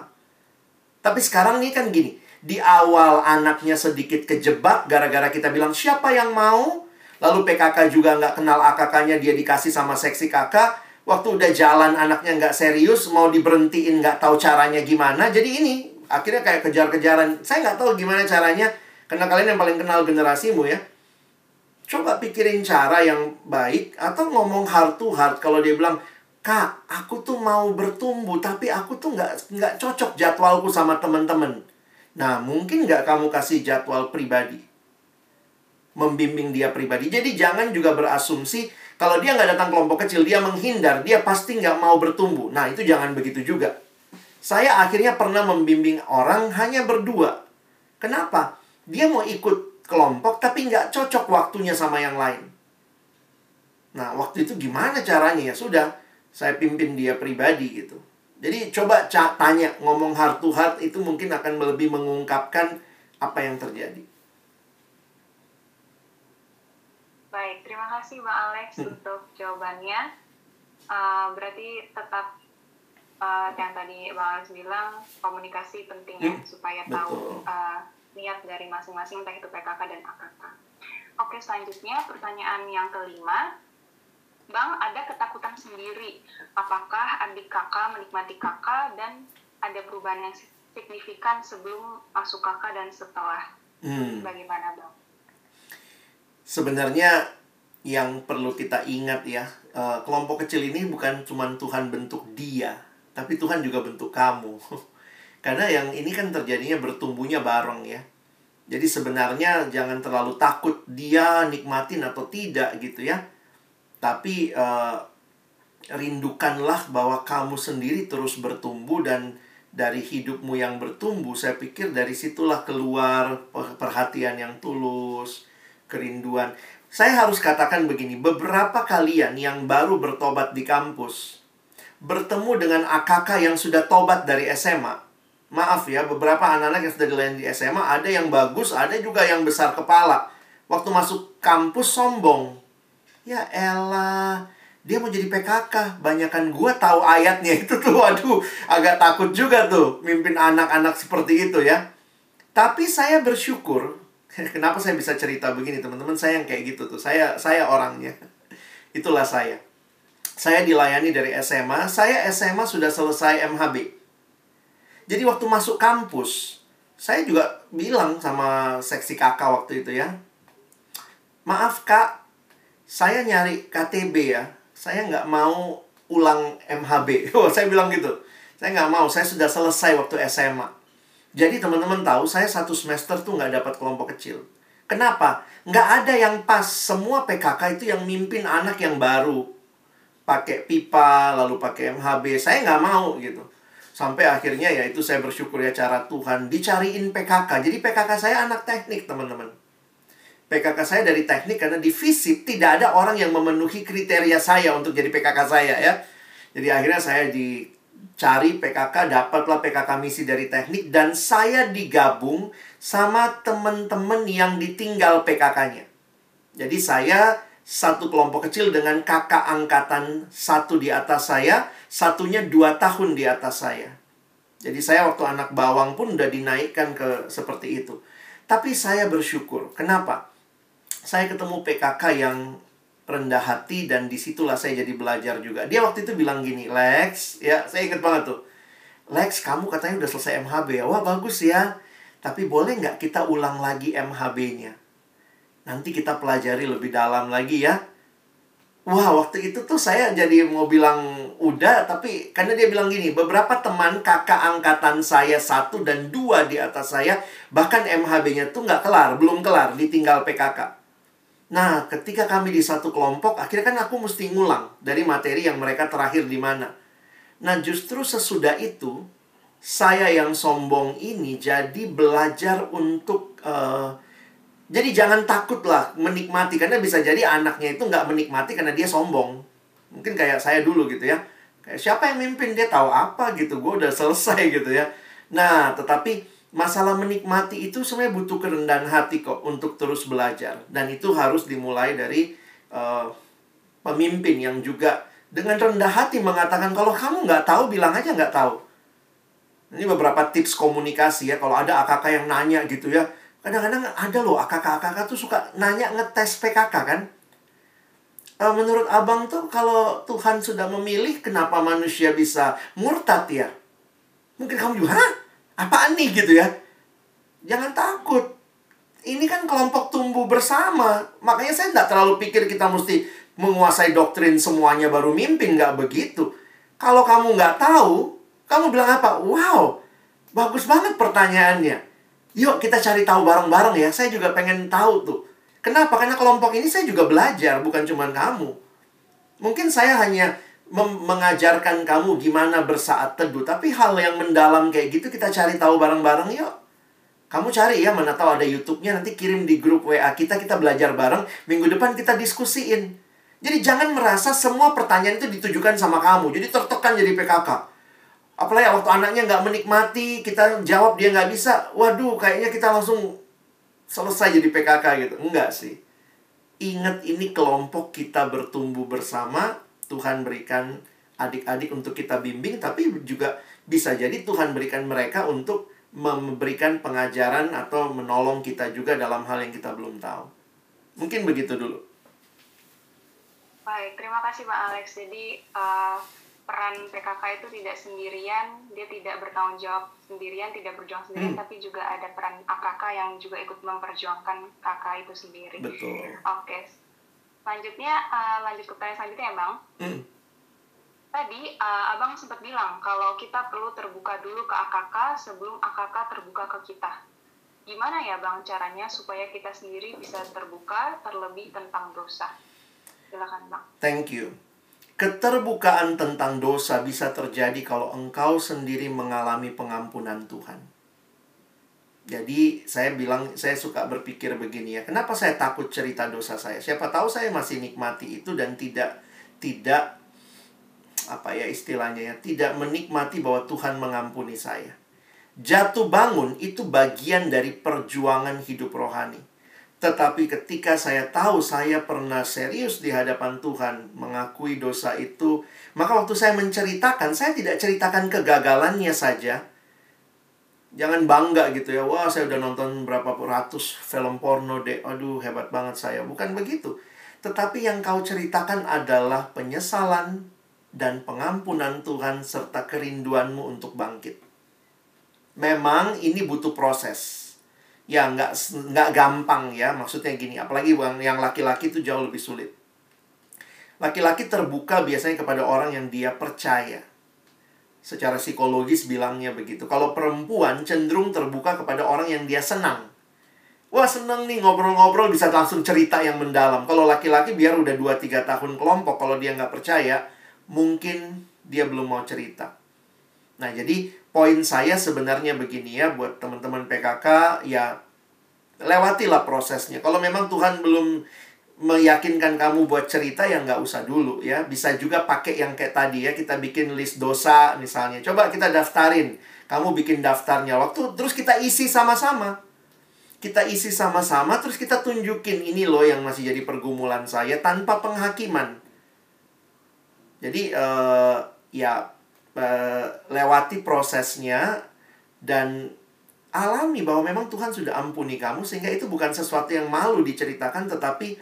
Tapi sekarang nih kan gini, di awal anaknya sedikit kejebak gara-gara kita bilang siapa yang mau Lalu PKK juga nggak kenal AKK-nya, dia dikasih sama seksi kakak. Waktu udah jalan anaknya nggak serius, mau diberhentiin nggak tahu caranya gimana. Jadi ini akhirnya kayak kejar-kejaran. Saya nggak tahu gimana caranya, karena kalian yang paling kenal generasimu ya. Coba pikirin cara yang baik atau ngomong heart to heart kalau dia bilang, Kak, aku tuh mau bertumbuh, tapi aku tuh nggak nggak cocok jadwalku sama temen-temen. Nah, mungkin nggak kamu kasih jadwal pribadi? Membimbing dia pribadi. Jadi jangan juga berasumsi kalau dia nggak datang kelompok kecil, dia menghindar, dia pasti nggak mau bertumbuh. Nah, itu jangan begitu juga. Saya akhirnya pernah membimbing orang hanya berdua. Kenapa? Dia mau ikut kelompok tapi nggak cocok waktunya sama yang lain. Nah, waktu itu gimana caranya ya? Sudah, saya pimpin dia pribadi gitu. Jadi coba tanya, ngomong heart to heart itu mungkin akan lebih mengungkapkan apa yang terjadi. Baik, terima kasih Mbak Alex hmm. untuk jawabannya. Uh, berarti tetap uh, yang tadi Mbak Alex bilang komunikasi penting ya hmm. supaya Betul. tahu uh, niat dari masing-masing entah itu PKK dan AKK. Oke, selanjutnya pertanyaan yang kelima. Bang, ada ketakutan sendiri. Apakah adik kakak menikmati kakak dan ada perubahan yang signifikan sebelum masuk kakak dan setelah? Hmm. Bagaimana, Bang? sebenarnya yang perlu kita ingat ya, uh, kelompok kecil ini bukan cuma Tuhan bentuk dia, tapi Tuhan juga bentuk kamu. Karena yang ini kan terjadinya bertumbuhnya bareng ya. Jadi sebenarnya jangan terlalu takut dia nikmatin atau tidak gitu ya. Tapi uh, rindukanlah bahwa kamu sendiri terus bertumbuh dan dari hidupmu yang bertumbuh, saya pikir dari situlah keluar perhatian yang tulus, kerinduan. Saya harus katakan begini, beberapa kalian yang baru bertobat di kampus bertemu dengan AKK yang sudah tobat dari SMA. Maaf ya, beberapa anak-anak yang sudah dilayani di SMA ada yang bagus, ada juga yang besar kepala. Waktu masuk kampus sombong. Ya elah, dia mau jadi PKK. Banyakan gue tahu ayatnya itu tuh, waduh, agak takut juga tuh mimpin anak-anak seperti itu ya. Tapi saya bersyukur, kenapa saya bisa cerita begini teman-teman, saya yang kayak gitu tuh, saya saya orangnya. Itulah saya. Saya dilayani dari SMA, saya SMA sudah selesai MHB. Jadi waktu masuk kampus, saya juga bilang sama seksi kakak waktu itu ya, maaf kak, saya nyari KTB ya, saya nggak mau ulang MHB. Oh, saya bilang gitu. Saya nggak mau, saya sudah selesai waktu SMA. Jadi teman-teman tahu, saya satu semester tuh nggak dapat kelompok kecil. Kenapa? Nggak ada yang pas. Semua PKK itu yang mimpin anak yang baru. Pakai pipa, lalu pakai MHB. Saya nggak mau gitu. Sampai akhirnya ya itu saya bersyukur ya cara Tuhan dicariin PKK. Jadi PKK saya anak teknik teman-teman. PKK saya dari teknik karena di FISIP tidak ada orang yang memenuhi kriteria saya untuk jadi PKK saya ya. Jadi akhirnya saya dicari PKK, dapatlah PKK misi dari teknik dan saya digabung sama teman-teman yang ditinggal PKK-nya. Jadi saya satu kelompok kecil dengan kakak angkatan satu di atas saya, satunya dua tahun di atas saya. Jadi saya waktu anak bawang pun udah dinaikkan ke seperti itu. Tapi saya bersyukur. Kenapa? saya ketemu PKK yang rendah hati dan di situlah saya jadi belajar juga. Dia waktu itu bilang gini, Lex, ya saya inget banget tuh. Lex, kamu katanya udah selesai MHB ya. Wah bagus ya. Tapi boleh nggak kita ulang lagi MHB-nya? Nanti kita pelajari lebih dalam lagi ya. Wah, waktu itu tuh saya jadi mau bilang udah, tapi karena dia bilang gini, beberapa teman kakak angkatan saya satu dan dua di atas saya, bahkan MHB-nya tuh nggak kelar, belum kelar, ditinggal PKK. Nah, ketika kami di satu kelompok, akhirnya kan aku mesti ngulang dari materi yang mereka terakhir di mana. Nah, justru sesudah itu, saya yang sombong ini jadi belajar untuk... Uh, jadi jangan takutlah menikmati, karena bisa jadi anaknya itu nggak menikmati karena dia sombong. Mungkin kayak saya dulu gitu ya. Kayak siapa yang mimpin, dia tahu apa gitu, gue udah selesai gitu ya. Nah, tetapi masalah menikmati itu sebenarnya butuh kerendahan hati kok untuk terus belajar. Dan itu harus dimulai dari uh, pemimpin yang juga dengan rendah hati mengatakan kalau kamu nggak tahu bilang aja nggak tahu. Ini beberapa tips komunikasi ya kalau ada AKK yang nanya gitu ya. Kadang-kadang ada loh AKK-AKK tuh suka nanya ngetes PKK kan. Uh, menurut abang tuh kalau Tuhan sudah memilih kenapa manusia bisa murtad ya? Mungkin kamu juga hah apaan nih gitu ya? Jangan takut. Ini kan kelompok tumbuh bersama. Makanya saya tidak terlalu pikir kita mesti menguasai doktrin semuanya baru mimpin nggak begitu. Kalau kamu nggak tahu kamu bilang apa? Wow bagus banget pertanyaannya. Yuk kita cari tahu bareng-bareng ya. Saya juga pengen tahu tuh. Kenapa? Karena kelompok ini saya juga belajar bukan cuma kamu. Mungkin saya hanya mengajarkan kamu gimana bersaat teduh. Tapi hal yang mendalam kayak gitu kita cari tahu bareng-bareng yuk. Kamu cari ya, mana tahu ada YouTube-nya, nanti kirim di grup WA kita, kita belajar bareng. Minggu depan kita diskusiin. Jadi jangan merasa semua pertanyaan itu ditujukan sama kamu. Jadi tertekan jadi PKK. Apalagi waktu anaknya nggak menikmati, kita jawab dia nggak bisa. Waduh, kayaknya kita langsung selesai jadi PKK gitu. Enggak sih. Ingat ini kelompok kita bertumbuh bersama, Tuhan berikan adik-adik untuk kita bimbing, tapi juga bisa jadi Tuhan berikan mereka untuk memberikan pengajaran atau menolong kita juga dalam hal yang kita belum tahu. Mungkin begitu dulu. Baik, terima kasih Pak Alex. Jadi uh, peran PKK itu tidak sendirian, dia tidak bertanggung jawab sendirian, tidak berjuang sendirian, hmm. tapi juga ada peran AKK yang juga ikut memperjuangkan kakak itu sendiri. Betul. Oke, okay Selanjutnya, uh, lanjut ke pertanyaan selanjutnya ya Bang. Hmm. Tadi uh, Abang sempat bilang kalau kita perlu terbuka dulu ke AKK sebelum AKK terbuka ke kita. Gimana ya Bang caranya supaya kita sendiri bisa terbuka terlebih tentang dosa? Silakan Bang. Thank you. Keterbukaan tentang dosa bisa terjadi kalau engkau sendiri mengalami pengampunan Tuhan. Jadi saya bilang saya suka berpikir begini ya. Kenapa saya takut cerita dosa saya? Siapa tahu saya masih nikmati itu dan tidak tidak apa ya istilahnya ya, tidak menikmati bahwa Tuhan mengampuni saya. Jatuh bangun itu bagian dari perjuangan hidup rohani. Tetapi ketika saya tahu saya pernah serius di hadapan Tuhan mengakui dosa itu, maka waktu saya menceritakan, saya tidak ceritakan kegagalannya saja. Jangan bangga gitu ya, wah saya udah nonton berapa ratus film porno deh, aduh hebat banget saya. Bukan begitu. Tetapi yang kau ceritakan adalah penyesalan dan pengampunan Tuhan serta kerinduanmu untuk bangkit. Memang ini butuh proses ya nggak nggak gampang ya maksudnya gini apalagi yang laki-laki itu jauh lebih sulit laki-laki terbuka biasanya kepada orang yang dia percaya secara psikologis bilangnya begitu. Kalau perempuan cenderung terbuka kepada orang yang dia senang. Wah seneng nih ngobrol-ngobrol bisa langsung cerita yang mendalam. Kalau laki-laki biar udah 2-3 tahun kelompok kalau dia nggak percaya mungkin dia belum mau cerita. Nah jadi poin saya sebenarnya begini ya buat teman-teman PKK ya lewatilah prosesnya. Kalau memang Tuhan belum meyakinkan kamu buat cerita ya nggak usah dulu ya. Bisa juga pakai yang kayak tadi ya kita bikin list dosa misalnya. Coba kita daftarin. Kamu bikin daftarnya waktu terus kita isi sama-sama. Kita isi sama-sama terus kita tunjukin ini loh yang masih jadi pergumulan saya tanpa penghakiman. Jadi uh, ya uh, lewati prosesnya dan alami bahwa memang Tuhan sudah ampuni kamu sehingga itu bukan sesuatu yang malu diceritakan tetapi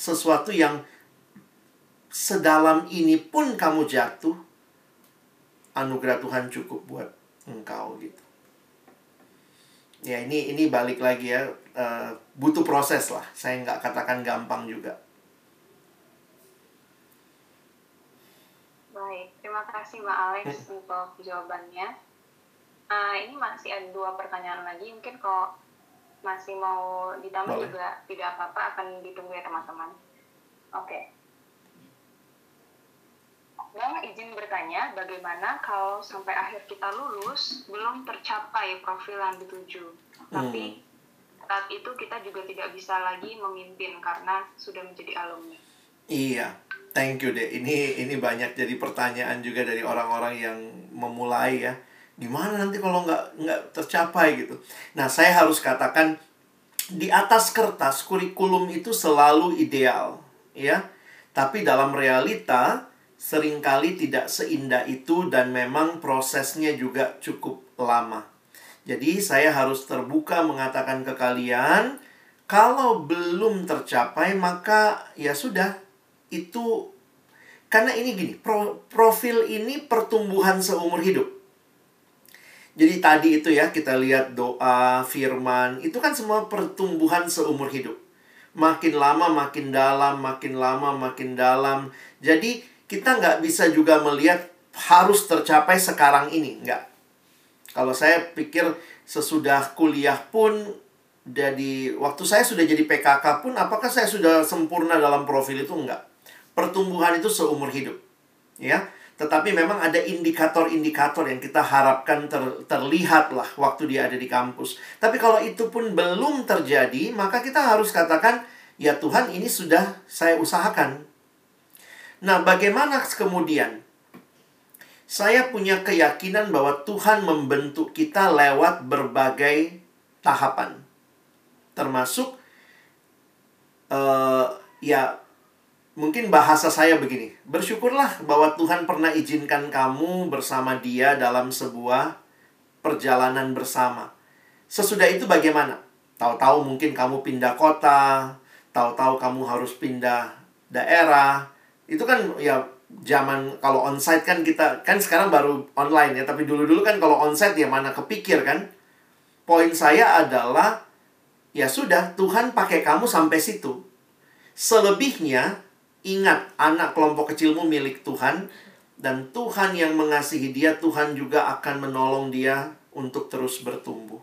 sesuatu yang sedalam ini pun kamu jatuh anugerah Tuhan cukup buat engkau gitu. Ya ini ini balik lagi ya uh, butuh proses lah. Saya nggak katakan gampang juga. Baik, terima kasih Mbak Alex hmm. untuk jawabannya. Uh, ini masih ada dua pertanyaan lagi, mungkin kalau masih mau ditambah Boleh. juga tidak apa-apa, akan ditunggu ya teman-teman. Oke. Okay. Bang izin bertanya, bagaimana kalau sampai akhir kita lulus belum tercapai profil yang dituju, hmm. tapi saat itu kita juga tidak bisa lagi memimpin karena sudah menjadi alumni. Iya, Thank you deh. Ini ini banyak jadi pertanyaan juga dari orang-orang yang memulai ya. Gimana nanti kalau nggak nggak tercapai gitu. Nah saya harus katakan di atas kertas kurikulum itu selalu ideal ya. Tapi dalam realita sering kali tidak seindah itu dan memang prosesnya juga cukup lama. Jadi saya harus terbuka mengatakan ke kalian kalau belum tercapai maka ya sudah itu karena ini gini, pro, profil ini pertumbuhan seumur hidup. Jadi tadi itu ya kita lihat doa, firman, itu kan semua pertumbuhan seumur hidup. Makin lama makin dalam, makin lama makin dalam. Jadi kita nggak bisa juga melihat harus tercapai sekarang ini, nggak. Kalau saya pikir sesudah kuliah pun jadi waktu saya sudah jadi PKK pun apakah saya sudah sempurna dalam profil itu enggak? pertumbuhan itu seumur hidup. Ya. Tetapi memang ada indikator-indikator yang kita harapkan ter, terlihat lah waktu dia ada di kampus. Tapi kalau itu pun belum terjadi, maka kita harus katakan, ya Tuhan ini sudah saya usahakan. Nah, bagaimana kemudian? Saya punya keyakinan bahwa Tuhan membentuk kita lewat berbagai tahapan. Termasuk, uh, ya mungkin bahasa saya begini. Bersyukurlah bahwa Tuhan pernah izinkan kamu bersama dia dalam sebuah perjalanan bersama. Sesudah itu bagaimana? Tahu-tahu mungkin kamu pindah kota, tahu-tahu kamu harus pindah daerah. Itu kan ya zaman kalau onsite kan kita kan sekarang baru online ya, tapi dulu-dulu kan kalau onsite ya mana kepikir kan. Poin saya adalah ya sudah Tuhan pakai kamu sampai situ. Selebihnya Ingat, anak kelompok kecilmu milik Tuhan, dan Tuhan yang mengasihi dia, Tuhan juga akan menolong dia untuk terus bertumbuh.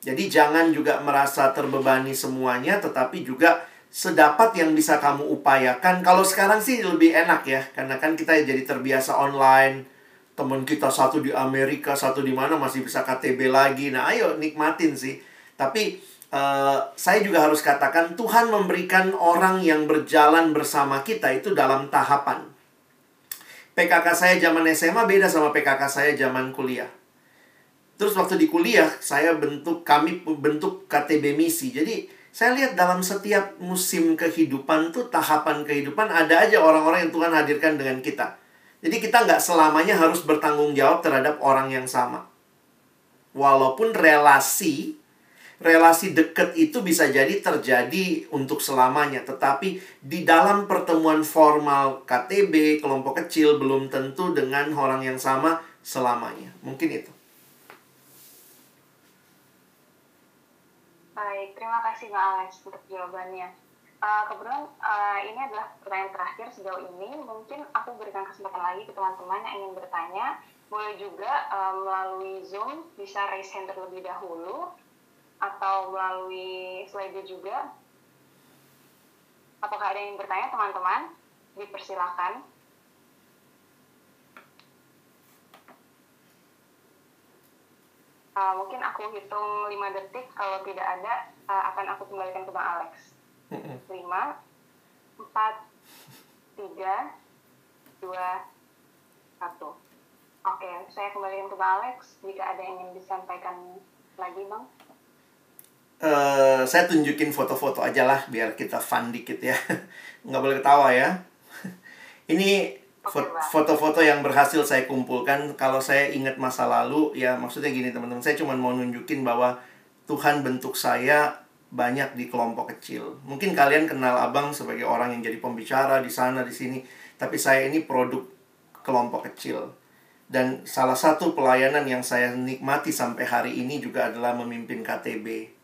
Jadi, jangan juga merasa terbebani semuanya, tetapi juga sedapat yang bisa kamu upayakan. Kalau sekarang sih lebih enak ya, karena kan kita jadi terbiasa online. Teman kita satu di Amerika, satu di mana masih bisa KTB lagi. Nah, ayo nikmatin sih. Tapi Uh, saya juga harus katakan Tuhan memberikan orang yang berjalan bersama kita itu dalam tahapan. PKK saya zaman SMA beda sama PKK saya zaman kuliah. Terus waktu di kuliah saya bentuk kami bentuk KTB misi. Jadi saya lihat dalam setiap musim kehidupan tuh tahapan kehidupan ada aja orang-orang yang Tuhan hadirkan dengan kita. Jadi kita nggak selamanya harus bertanggung jawab terhadap orang yang sama. Walaupun relasi relasi dekat itu bisa jadi terjadi untuk selamanya, tetapi di dalam pertemuan formal KTB kelompok kecil belum tentu dengan orang yang sama selamanya. Mungkin itu. Baik, terima kasih Mbak Alex untuk jawabannya. Uh, kebetulan uh, ini adalah pertanyaan terakhir sejauh ini. Mungkin aku berikan kesempatan lagi ke teman-teman yang ingin bertanya. Boleh juga uh, melalui Zoom bisa raise hand terlebih dahulu atau melalui slide juga. Apakah ada yang bertanya teman-teman? Dipersilakan. Uh, mungkin aku hitung 5 detik, kalau tidak ada uh, akan aku kembalikan ke Bang Alex. 5, 4, 3, 2, 1. Oke, saya kembalikan ke Bang Alex. Jika ada yang ingin disampaikan lagi, Bang. Uh, saya tunjukin foto-foto aja lah biar kita fun dikit ya. Nggak boleh ketawa ya. Ini foto-foto yang berhasil saya kumpulkan. Kalau saya ingat masa lalu ya maksudnya gini teman-teman. Saya cuma mau nunjukin bahwa Tuhan bentuk saya banyak di kelompok kecil. Mungkin kalian kenal abang sebagai orang yang jadi pembicara di sana di sini. Tapi saya ini produk kelompok kecil. Dan salah satu pelayanan yang saya nikmati sampai hari ini juga adalah memimpin KTB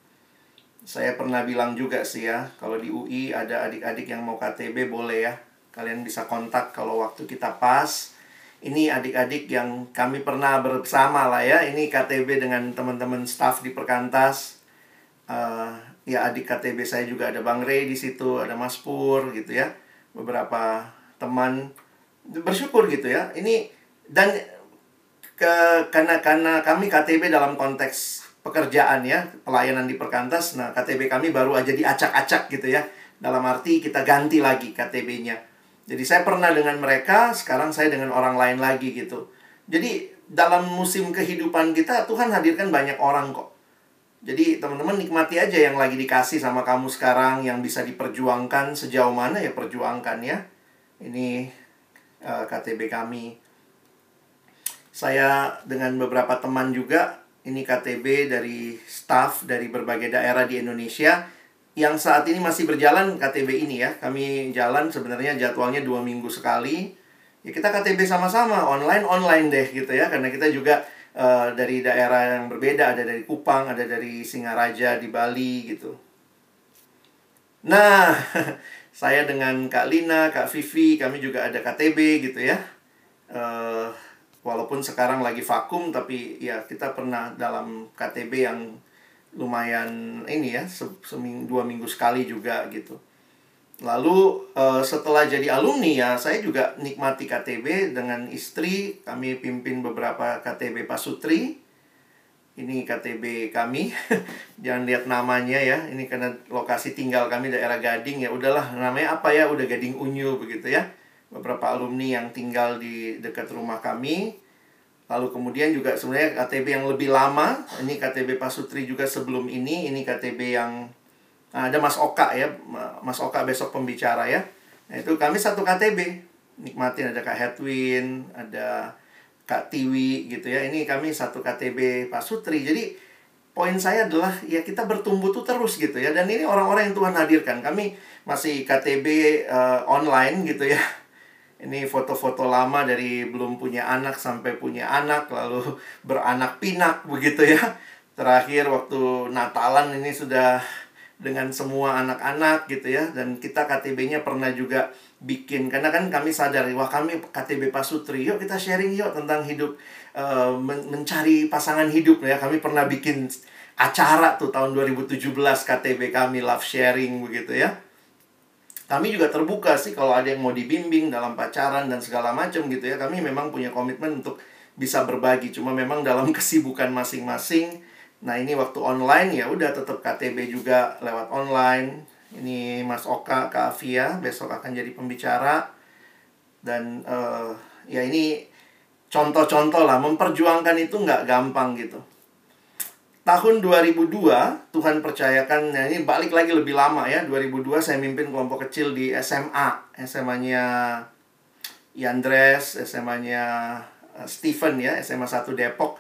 saya pernah bilang juga sih ya, kalau di UI ada adik-adik yang mau KTB boleh ya. Kalian bisa kontak kalau waktu kita pas. Ini adik-adik yang kami pernah bersama lah ya. Ini KTB dengan teman-teman staff di Perkantas. Uh, ya adik KTB saya juga ada Bang Rey di situ, ada Mas Pur gitu ya. Beberapa teman bersyukur gitu ya. Ini dan ke karena karena kami KTB dalam konteks pekerjaan ya, pelayanan di perkantas. Nah, KTB kami baru aja diacak-acak gitu ya. Dalam arti kita ganti lagi KTB-nya. Jadi saya pernah dengan mereka, sekarang saya dengan orang lain lagi gitu. Jadi dalam musim kehidupan kita Tuhan hadirkan banyak orang kok. Jadi teman-teman nikmati aja yang lagi dikasih sama kamu sekarang yang bisa diperjuangkan sejauh mana ya perjuangkan ya. Ini uh, eh, KTB kami. Saya dengan beberapa teman juga ini KTB dari staff dari berbagai daerah di Indonesia yang saat ini masih berjalan KTB ini ya. Kami jalan sebenarnya jadwalnya dua minggu sekali. Ya kita KTB sama-sama online online deh gitu ya karena kita juga uh, dari daerah yang berbeda ada dari Kupang ada dari Singaraja di Bali gitu. Nah saya dengan Kak Lina, Kak Vivi kami juga ada KTB gitu ya. Uh, walaupun sekarang lagi vakum tapi ya kita pernah dalam KTB yang lumayan ini ya seminggu dua minggu sekali juga gitu. Lalu uh, setelah jadi alumni ya saya juga nikmati KTB dengan istri. Kami pimpin beberapa KTB Pasutri. Ini KTB kami. Jangan lihat namanya ya ini karena lokasi tinggal kami daerah Gading ya. Udahlah namanya apa ya? Udah Gading Unyu begitu ya beberapa alumni yang tinggal di dekat rumah kami. Lalu kemudian juga sebenarnya KTB yang lebih lama, ini KTB Pasutri juga sebelum ini, ini KTB yang nah, ada Mas Oka ya, Mas Oka besok pembicara ya. Nah, itu kami satu KTB. Nikmatin ada Kak Hedwin, ada Kak Tiwi gitu ya. Ini kami satu KTB Pasutri. Jadi poin saya adalah ya kita bertumbuh tuh terus gitu ya. Dan ini orang-orang yang Tuhan hadirkan. Kami masih KTB uh, eh, online gitu ya ini foto-foto lama dari belum punya anak sampai punya anak lalu beranak pinak begitu ya. Terakhir waktu Natalan ini sudah dengan semua anak-anak gitu ya. Dan kita KTB-nya pernah juga bikin. Karena kan kami sadar wah kami KTB Pasutri yuk kita sharing yuk tentang hidup uh, men mencari pasangan hidup ya. Kami pernah bikin acara tuh tahun 2017 KTB kami love sharing begitu ya kami juga terbuka sih kalau ada yang mau dibimbing dalam pacaran dan segala macam gitu ya. Kami memang punya komitmen untuk bisa berbagi. Cuma memang dalam kesibukan masing-masing. Nah ini waktu online ya udah tetap KTB juga lewat online. Ini Mas Oka, Kak Afia besok akan jadi pembicara. Dan uh, ya ini contoh-contoh lah memperjuangkan itu nggak gampang gitu. Tahun 2002 Tuhan percayakan nah ini balik lagi lebih lama ya. 2002 saya mimpin kelompok kecil di SMA SMA-nya Yandres SMA-nya eh, Stephen ya SMA 1 Depok.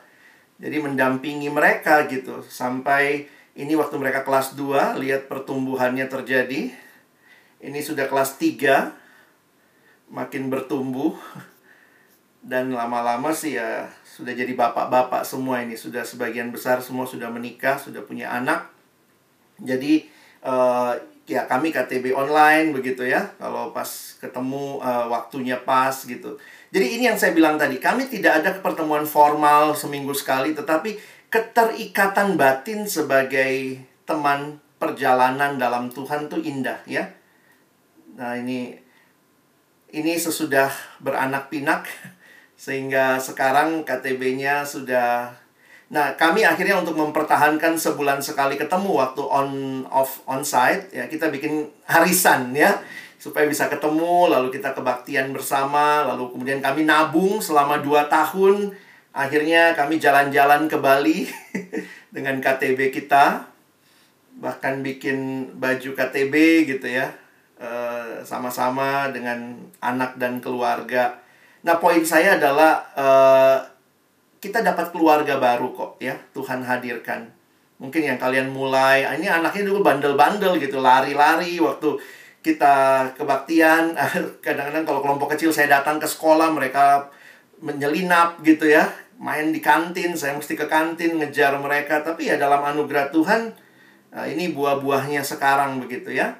Jadi mendampingi mereka gitu. Sampai ini waktu mereka kelas 2 lihat pertumbuhannya terjadi. Ini sudah kelas 3 makin bertumbuh dan lama-lama sih ya sudah jadi bapak-bapak semua ini. Sudah sebagian besar semua sudah menikah sudah punya anak. Jadi uh, ya kami KTB online begitu ya. Kalau pas ketemu uh, waktunya pas gitu. Jadi ini yang saya bilang tadi kami tidak ada pertemuan formal seminggu sekali tetapi keterikatan batin sebagai teman perjalanan dalam Tuhan tuh indah ya. Nah ini ini sesudah beranak pinak sehingga sekarang KTB-nya sudah Nah, kami akhirnya untuk mempertahankan sebulan sekali ketemu waktu on off on site ya kita bikin harisan ya. Supaya bisa ketemu lalu kita kebaktian bersama lalu kemudian kami nabung selama 2 tahun. Akhirnya kami jalan-jalan ke Bali dengan KTB kita. Bahkan bikin baju KTB gitu ya eh, sama-sama dengan anak dan keluarga Nah, poin saya adalah uh, kita dapat keluarga baru kok ya. Tuhan hadirkan. Mungkin yang kalian mulai, ah, ini anaknya dulu bandel-bandel gitu, lari-lari waktu kita kebaktian. Kadang-kadang kalau kelompok kecil saya datang ke sekolah, mereka menyelinap gitu ya. Main di kantin, saya mesti ke kantin ngejar mereka. Tapi ya dalam anugerah Tuhan, ah, ini buah-buahnya sekarang begitu ya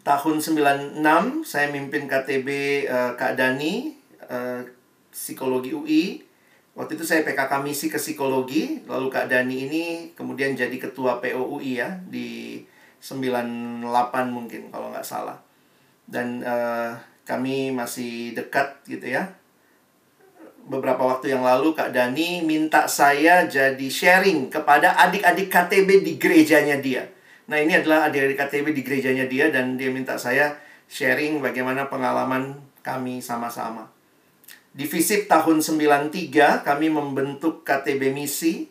tahun 96 saya mimpin KTB eh, Kak Dani uh, psikologi UI. Waktu itu saya PKK misi ke psikologi, lalu Kak Dani ini kemudian jadi ketua POUI ya di 98 mungkin kalau nggak salah. Dan uh, kami masih dekat gitu ya. Beberapa waktu yang lalu Kak Dani minta saya jadi sharing kepada adik-adik KTB di gerejanya dia. Nah ini adalah adik-adik KTB di gerejanya dia dan dia minta saya sharing bagaimana pengalaman kami sama-sama. Di FISIP tahun 93 kami membentuk KTB Misi.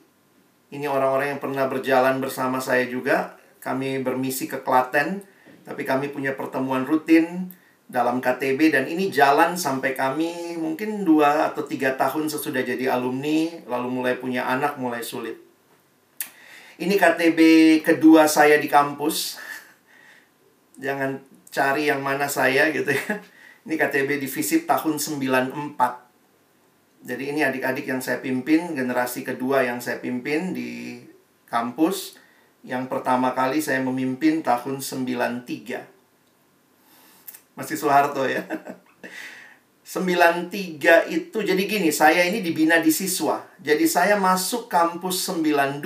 Ini orang-orang yang pernah berjalan bersama saya juga. Kami bermisi ke Klaten, tapi kami punya pertemuan rutin dalam KTB dan ini jalan sampai kami mungkin dua atau tiga tahun sesudah jadi alumni, lalu mulai punya anak, mulai sulit. Ini KTB kedua saya di kampus. Jangan cari yang mana saya gitu ya. Ini KTB di FISIP tahun 94. Jadi ini adik-adik yang saya pimpin, generasi kedua yang saya pimpin di kampus. Yang pertama kali saya memimpin tahun 93. Masih Soeharto ya. 93 itu jadi gini, saya ini dibina di siswa. Jadi saya masuk kampus 92,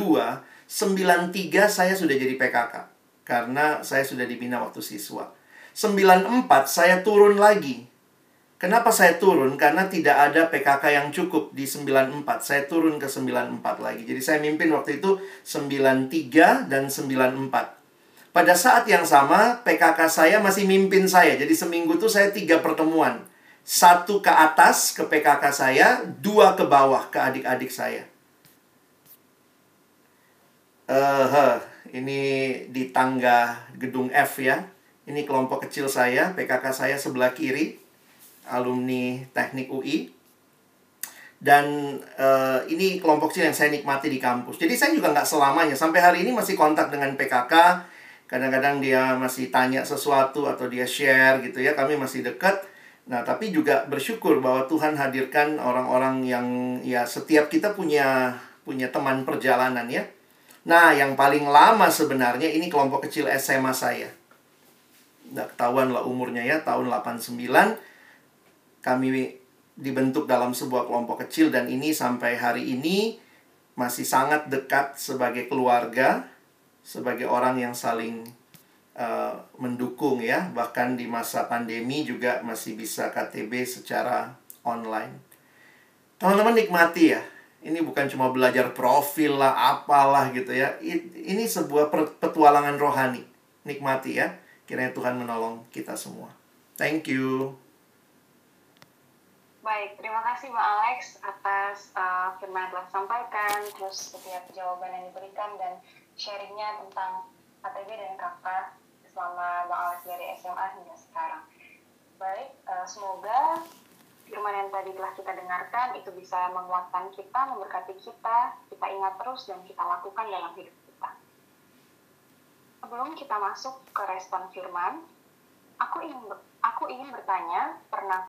93 saya sudah jadi PKK. Karena saya sudah dibina waktu siswa. 94 saya turun lagi. Kenapa saya turun? Karena tidak ada PKK yang cukup di 94. Saya turun ke 94 lagi. Jadi saya mimpin waktu itu 93 dan 94. Pada saat yang sama, PKK saya masih mimpin saya. Jadi seminggu itu saya tiga pertemuan. Satu ke atas ke PKK saya, dua ke bawah ke adik-adik saya. Uh, ini di tangga gedung F ya. Ini kelompok kecil saya, PKK saya sebelah kiri, alumni Teknik UI. Dan uh, ini kelompok kecil yang saya nikmati di kampus. Jadi saya juga nggak selamanya. Sampai hari ini masih kontak dengan PKK. Kadang-kadang dia masih tanya sesuatu atau dia share gitu ya. Kami masih dekat. Nah, tapi juga bersyukur bahwa Tuhan hadirkan orang-orang yang ya setiap kita punya punya teman perjalanan ya. Nah, yang paling lama sebenarnya ini kelompok kecil SMA saya nggak ketahuan lah umurnya ya tahun 89 kami dibentuk dalam sebuah kelompok kecil dan ini sampai hari ini masih sangat dekat sebagai keluarga sebagai orang yang saling uh, mendukung ya. Bahkan di masa pandemi juga masih bisa KTB secara online. Teman-teman nikmati ya ini bukan cuma belajar profil lah apalah gitu ya. Ini sebuah petualangan rohani. Nikmati ya Kiranya Tuhan menolong kita semua. Thank you. Baik, terima kasih Mbak Alex atas uh, firman yang telah disampaikan, terus setiap jawaban yang diberikan dan sharingnya tentang KTB dan kakak selama Mbak Alex dari SMA hingga sekarang. Baik, uh, semoga firman yang tadi telah kita dengarkan itu bisa menguatkan kita, memberkati kita, kita ingat terus dan kita lakukan dalam hidup. Sebelum kita masuk ke respon firman, aku ingin aku ingin bertanya, pernah